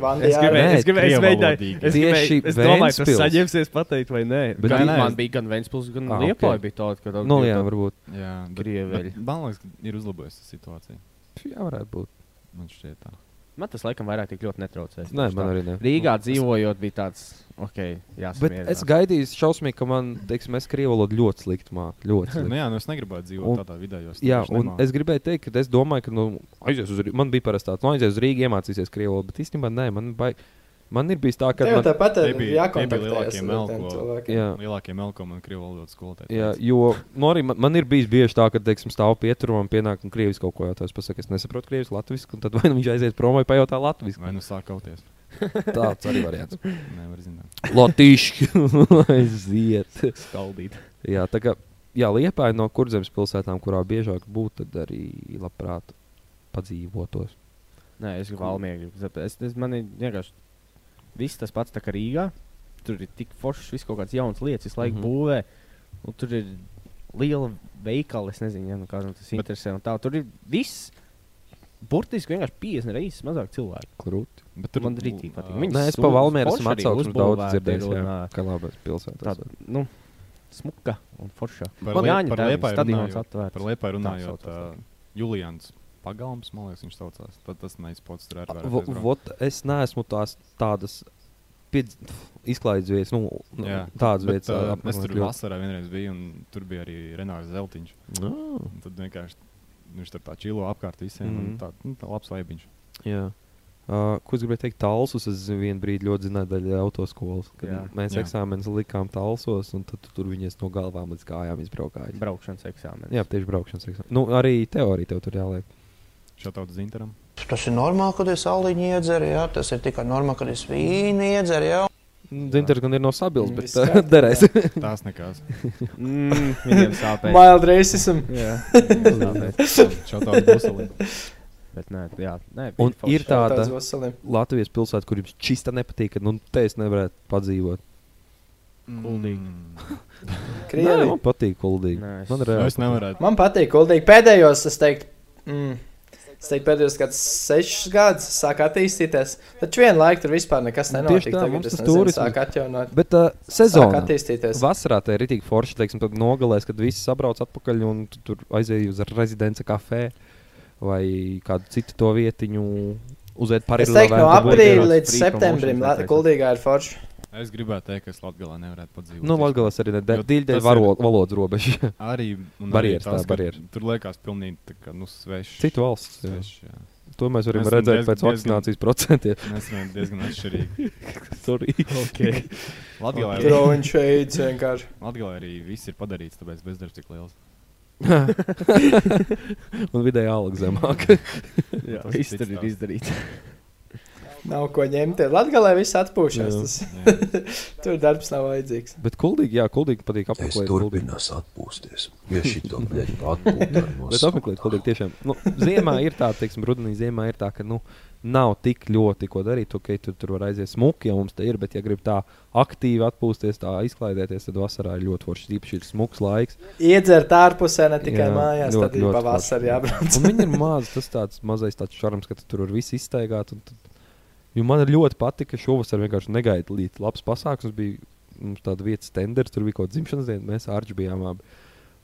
Vandi Es gribēju, es gribēju, es mēģināju. Es, gribēju, es domāju, tas saņemsies pateikt, vai nē. Bet Gan, nē, man bija gan Ventspils, gan Ah, ah, ok. Liepāja. Bija tāda, ka Nu, jā, varbūt. Jā, bet man liekas, ka ir uzlabojusies situācija. Jā, varētu būt. Man šķiet tā. Man tas laikam vairāk tik ļoti netraucēja. Nē, man arī ne. Rīgā dzīvojot, bija tāds, ok, jāsaka. Bet es gaidīju šausmīgi, ka man, teiksim, es krievu valodu ļoti slikti māku. Ļoti Nu, slikti. jā, nu es negribētu dzīvot Un- tādā vidē, jo es Jā, un nemāku. es gribēju teikt, ka es domāju, ka nu, aizies uz Rīgas. Man bija parasti tāds, nu, aizies uz Rīgas, iemācīsies krievu valodu, bet īstenībā nē, man, bai... man ir bijis tā, ka. Man... tāpat Tie ir jākontaktējas ar tiem melko. cilvēkiem. Jā. Lielākie melko man krievu valodas skolotāji. Jā, jo nu, arī man, man ir bijis bieži tā, ka, teiksim, stāv pieturā un pienāk un krievis kaut ko jautā. Es pasaku, es nesaprotu krievis latviešu, un tad vai nu viņš aizies prom vai pajautā latviešu. Vai nu sāk kauties? Tāds arī variants. Nevar zināt. Latīši, aiziet. skaldīt. Jā, tā kā, jā, liepāja no kurzemes pilsētām, kurā biežāk būtu, tad arī labprāt padzīvotos. Nē, es gribu valmiegu. Es, es, man ir vienkārši viss tas pats tā kā Rīgā. Tur ir tik foršs, viss kaut kāds jauns lietas, visu laiku mm -hmm. būvē. Un tur ir liela veikala, es nezinu, ja, nu, kādam tas Bet- interesē. un Tā, tur ir viss. Burtiski vienkārši 50 reizes mazāk cilvēku. Krūti. Bet Tur man rītīgi patīk. Viņi Nē, es pa Valmieru esmu arī atsaucis daudz dzirdējis, kā labas pilsētas. Tāda, nu, smuka un forša. Par Man Lie- Jāņa par stadions runājot-. Par Liepāju Tā runājot, uh, Julians Pagalms, man liekas, viņš saucās. Tad tas neizpots tur arī. Vo- Vot, es neesmu tās tādas izklaides vietas, nu, nu, Jā, tādas bet, vietas. uh, es tur ļoti. vasarā vienreiz biju, un tur bija arī Renārs Zeltiņš. Un Tad vienkārši viņš tur tā čilo apkārt visiem. Mm. -hmm. Tā, nu, tā labs laibiņš. Jā. Uh, ko es gribēju teikt? Talsus. Es vienu brīdi ļoti zināju daļu autoskolas. Kad Jā. mēs Jā. eksāmenus likām talsos, un tad tu tur viņas no galvām līdz kājām izbraukāja. Braukšanas eksāmenis. Jā, tieši braukšanas eksāmenus. Nu, arī teorija tev tur jāliek. Šādi Zintaram. Tas ir normāli, kad es aliņu iedzeru, jā. tas ir tikai normāli, kad es vīnu iedzeru. Jā. Zintars gan ir no sabils, Mm, bet viss uh, kārtībā. derēs. Tās nekās. Mm, viņiem sāpēs. Mild racism. Jā. Šādi Buselī. Bet nē, jā, nē, ir tāda. Latvijas pilsēta, kur jums čista nepatīk, ka nu, te es nevarētu padzīvot. Kuldīgi. Nē, man patīk kuldīgi. Nē, es- Man Nu, reāli es nevarētu. Man patīk, kuldīgi. Pēdējos, es teiktu, mm, es teiktu, pēdējos gads, sešus gadus sāk attīstīties. Taču vienlaikus tur vispār nekas Tieši nenotiek. tā, Tagad mums es tas turisms- sāk atjaunot. Bet uh, sezona. attīstīties. Vasarā tā ir rītīgi forši, teiksim, tad nogalēs, kad visi sabrauc atpakaļ un tu tur aizēji uz rezidence kafē vai kādu citu to vietiņu. Uziet Es parīzi. teiktu, no aprīļa līdz septembrim promotions La- Kuldīgā ir forši. Es gribētu teikt, ka es Latvijā nevarētu padzīvot. Nu, Latvijas arī Jo nedēļ tas dēļ ir- valodas robeža. Arī un Barjeras, arī tas, tā, barjeras. Tur liekas, pilnīgi tā kā nu, svešs. Citu valsts. jā. Svešs, jā. To mēs varam Mēs redzēt diez- pēc diezgan- vakcinācijas procentiem. Mēs esam diezgan atšķirīgi. Sorry. Okay. Latvijā arī, Drone shades vienkārši. Latvijā arī viss ir padarīts, tāpēc bezdarbs tik liels. un vidēji alga zemāka. Jā, Tas ir viss cits tur ir stāsts. izdarīts. Nav ko ņemt. Latvijā viss atpūšas. Jā. Tas, Jā. tur darbs nav vajadzīgs. Bet kuldīgi, jā, kuldīgi patīk Es apmeklēt. kuldīgi. turpinās atpūsties. Ja šito bļeķu atpūtu Bet apmeklēt, kuldīgi tiešām. Nu, ziemā ir tā, teiksim, rudenī ziemā ir tā, ka nu, nav tik ļoti ko darīt. Ok, tu tur var aiziet smuki, ja mums te ir, bet ja grib tā aktīvi atpūsties, tā izklaidēties, tad vasarā ir ļoti forši. Īpaši ir smuks laiks. Iedzert ārpusē, ne tikai Jā, mājās. ļoti, Tad ir ļoti pavasarī forši. jābrauc. Un viņi ir mazi, tas tāds mazais tāds šarms, ka tu tur var visu iztaigāt. un tad Jo man ļoti patika, ka šovasar vienkārši negaidīja līdz labs pasākums. Bija mums tāda vietas tenders, tur bija kaut kāda dzimšanas diena, mēs ārģi bijām abi.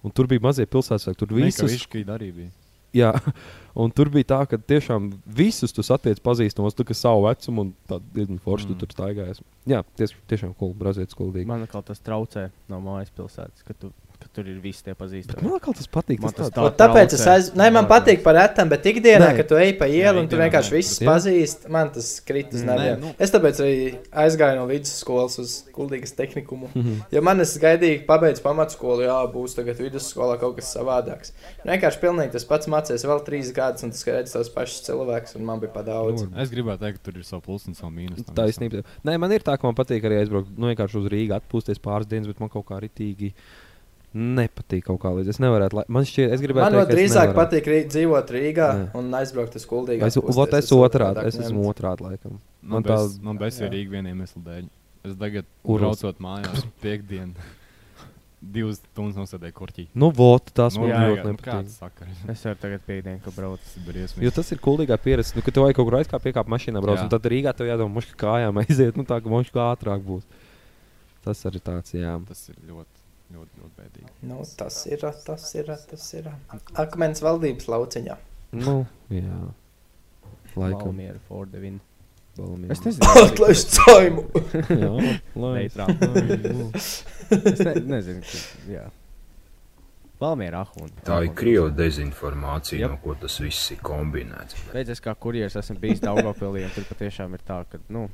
Un tur bija mazie pilsētas, tur visus. Viņš arī bija. Jā, un tur bija tā, ka tiešām visus tu satiec pazīstamos, tu kā savu vecumu, un tā diezgan forši mm. tu tur staigājies. Jā, ties, tiešām cool, brazietis kuldīgi. Man atkal tas traucē no mājas pilsētas, ka tu, ka tur ir visi tie pazīstami. Man atkal tas patīk. Man tas tā- Tāpēc es aiz... Nē, man patīk par retam, bet ikdienā, Nē. kad tu ej pa ielu un tu vienkārši visus pazīsti, man tas kritis Nē, nevienu. nu. Es tāpēc arī aizgāju no vidusskolas uz kuldīgas tehnikumu. Mhm. Ja man es gaidīju, pabeidzu pamatskolu, jā, būs tagad vidusskolā kaut kas savādāks. Vienkārši pilnīgi tas pats mācījies vēl trīs gadus, un tas redz tos pašus cilvēkus, un man bija pa daudz. Es gribētu teikt, ka tur ir savu plusu un savu mīnusu. tam Taisnība. Nē, man ir tā, ka man patīk arī aizbraukt nu, vienkārši uz Rīgā, atpūsties pāris dienas, bet man kaut kā ritīgi nepatīk kaut kā līdz. Es nevarētu, lai... man šķiet, es gribētu. Man teikt, ka es drīzāk patīk rī- dzīvot Rīgā Nē. un aizbraukt uz kuldīgu. Es, vot, es otrādi, es esmu otrādi laikam. Man, Man man, tā- bez, man bezsvarīgi vieniem iemesliem dēļ. Es tagad, braucot mājās, piekdienu, divas stundas nosēdēju korķī. Nu, vot, tas man jā, ļoti nu, nepatīk. sakars? Es varu tagad piekdienu, ka braucu. Tas ir briesmīgi. Jo tas ir kuldīgā pieredze, nu, ka tev vajag kaut kur aizkāpt, piekāpt mašīnā, brauc, Jā. un tad Rīgā tev jādomā, muška kājām aiziet, nu tā, ka muška kā ātrāk būs. Tas arī tāds, jā. Tas ir ļoti, ļoti, ļoti bēdīgi. Nu, tas ir, tas ir, tas ir. Akmens valdības lauciņā. Nu, jā. Laikam. Valmiera for the win. Valmiera. Es nezinu. Atlaist saimu! Jā, lai. Neitrāli. es ne, nezinu, ka, jā. Valmiera ahun. Tā ir krievu dezinformācija, Jep. no ko tas viss ir kombinēts. Beidz, es kā kurjeris esmu bijis Daugavpilī, un tur patiešām ir tā, ka, nu,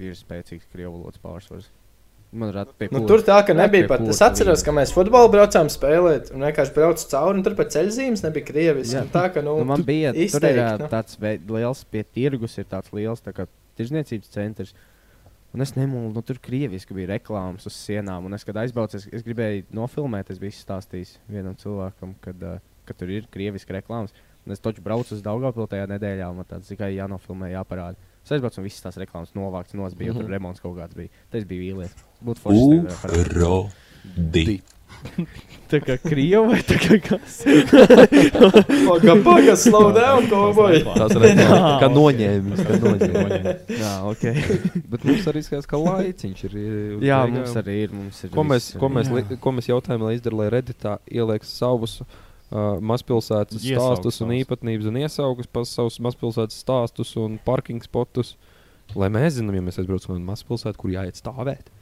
ir spēcīgs krievu valodas pārsvars. Man rāt pie Nu, tur tā, ka nebija pat. Es atceros, ka mēs futbolu braucām spēlēt, un vienkārši braucu cauri, un tur pat ceļzīmes nebija krieviski. Jā. un Tā, ka, nu, Nu, man bija tur ir, nu. tāds liels pie tirgus, ir tāds liels tā kā tirzniecības centrs. Un es nemūlu, nu, tur krieviski bija reklāmas uz sienām. Un es, kad aizbraucu, es, es gribēju nofilmēt, es biju stāstījis vienam cilvēkam, kad, uh, ka tur ir krieviski reklāmas. Un es taču braucu uz Daugavpilu tajā nedēļā, un man tāds tikai jānofilmē, jāparāda. Es aizbraucu un visas tās reklāmas novākts, nos bija, mm -hmm. Tur remonts kaut kāds bija. Tas bija vīlies. Būtu forši. Urodi. Tā kā krievi vai tā kā kas? Paga, paga, slow down, cowboy! Tas ir reklāma, kā noņēmis. kā noņēmis. Jā, ok. Bet mums arī skatās, ka laiciņš ir. Jā, mums arī ir. Mums ir Ko mēs, ko mēs, ko mēs jautājām, lai izdara, lai Redditā ieliek savus uh, mazpilsētas Iesaukus stāstus un īpatnības un iesaukus par savus mazpilsētas stāstus un parking spotus. Lai mēs zinām, ja mēs aizbraucam uz mazpilsētu, kur jāiet stāvēt.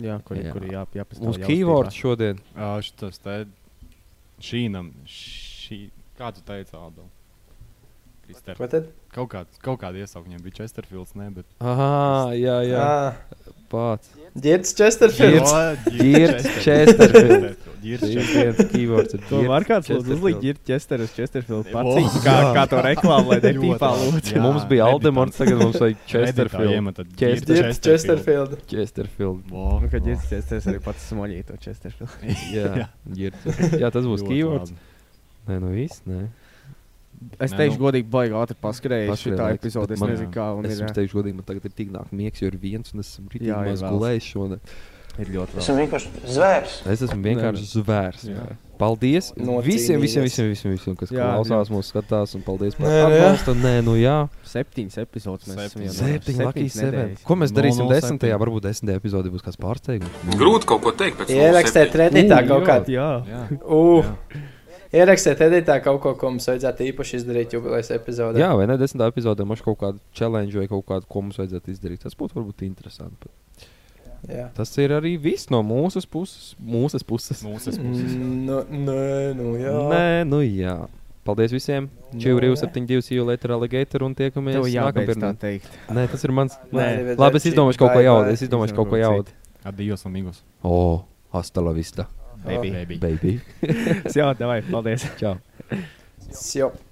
Jā, kur, Jā. jā. kur jā, jāpastāv. Mums keywords šodien. Uh, šitas te šīnam, šī, kā tu teici, Ādam? Ko tad? Kaut, kād, kaut kāda iesauka viņam bija Chesterfields, ne, bet... Aha, jā, jā. Jā, Pats. Girts Chesterfields. Girts Chesterfield. Girts Tas Chesterfield. viens keywords ir To var kāds uzlikt, ir Chesteras, Chesterfield O, pats. Kā, kā to reklāmu, lai nepīpā lūdzu. Mums bija. Aldemons, tagad mums vajag Chesterfield. Girts Chesterfield. Chesterfield. Nu, kad vo. ir Chesteras arī pats smoļīt to Chesterfield. Jā, Girts. jā, tas būs keywords. Nē, nu viss. Nē. Es teikšu, nu- godīgi, baigi ātri paskrēju Paskrēja šitā laiks, epizodē. bet Es man- nezinu, kā un Es ir, jums teikšu, godīgi, man tagad ir tik nāk miegs, jo ir viens, un es esmu rītīgi Jā, maz gulējis šodien. ir ļoti Esmu labi. vienkārši zvērs. Es esmu vienkārši zvērs. Jā. Paldies Nocīnījies. visiem, visiem, visiem, visiem, visiem kas Jā, klausās, mūsu skatās, un paldies par Nē, jā. atbalstu. Nē, nu jā, Septiņas epizodes mēs esam jau nedēļas. Ko mēs darīsim 007? desmitajā? Varbūt desmitajā epizodē būs kāds pārsteigums. Grūti kaut ko teikt pēc Ierakstiet Redditā Ū, kaut jā, kādu. Jā. Jā. Uh, Ierakstiet Redditā kaut ko, ko mums vajadzētu īpaši izdarīt jubilejas epizodē. Jā, vai ne desmitā epizodē mums kaut kādu challenge vai kaut kādu, ko mums vajadzētu izdarīt. Tas būtu varbūt interesanti. Jā. Tas ir arī viss no mūsu puses. Mūsu puses. Mūsu puses. Mm, Nu, nē, nu jā. Nē, nu jā. Paldies visiem! Nu, jā. 72, jau Latvijas Alligator un tiekamies nākamā teikt. Nē, tas ir mans. Nē. Arrivederci, Labi, es izdomāšu kaut ko jaudu. Es izdomāšu kaut ko jaudu. Adios, amigos. O, hasta la vista, Baby. Baby. baby. Jā, davai, paldies. Čau! Sjop.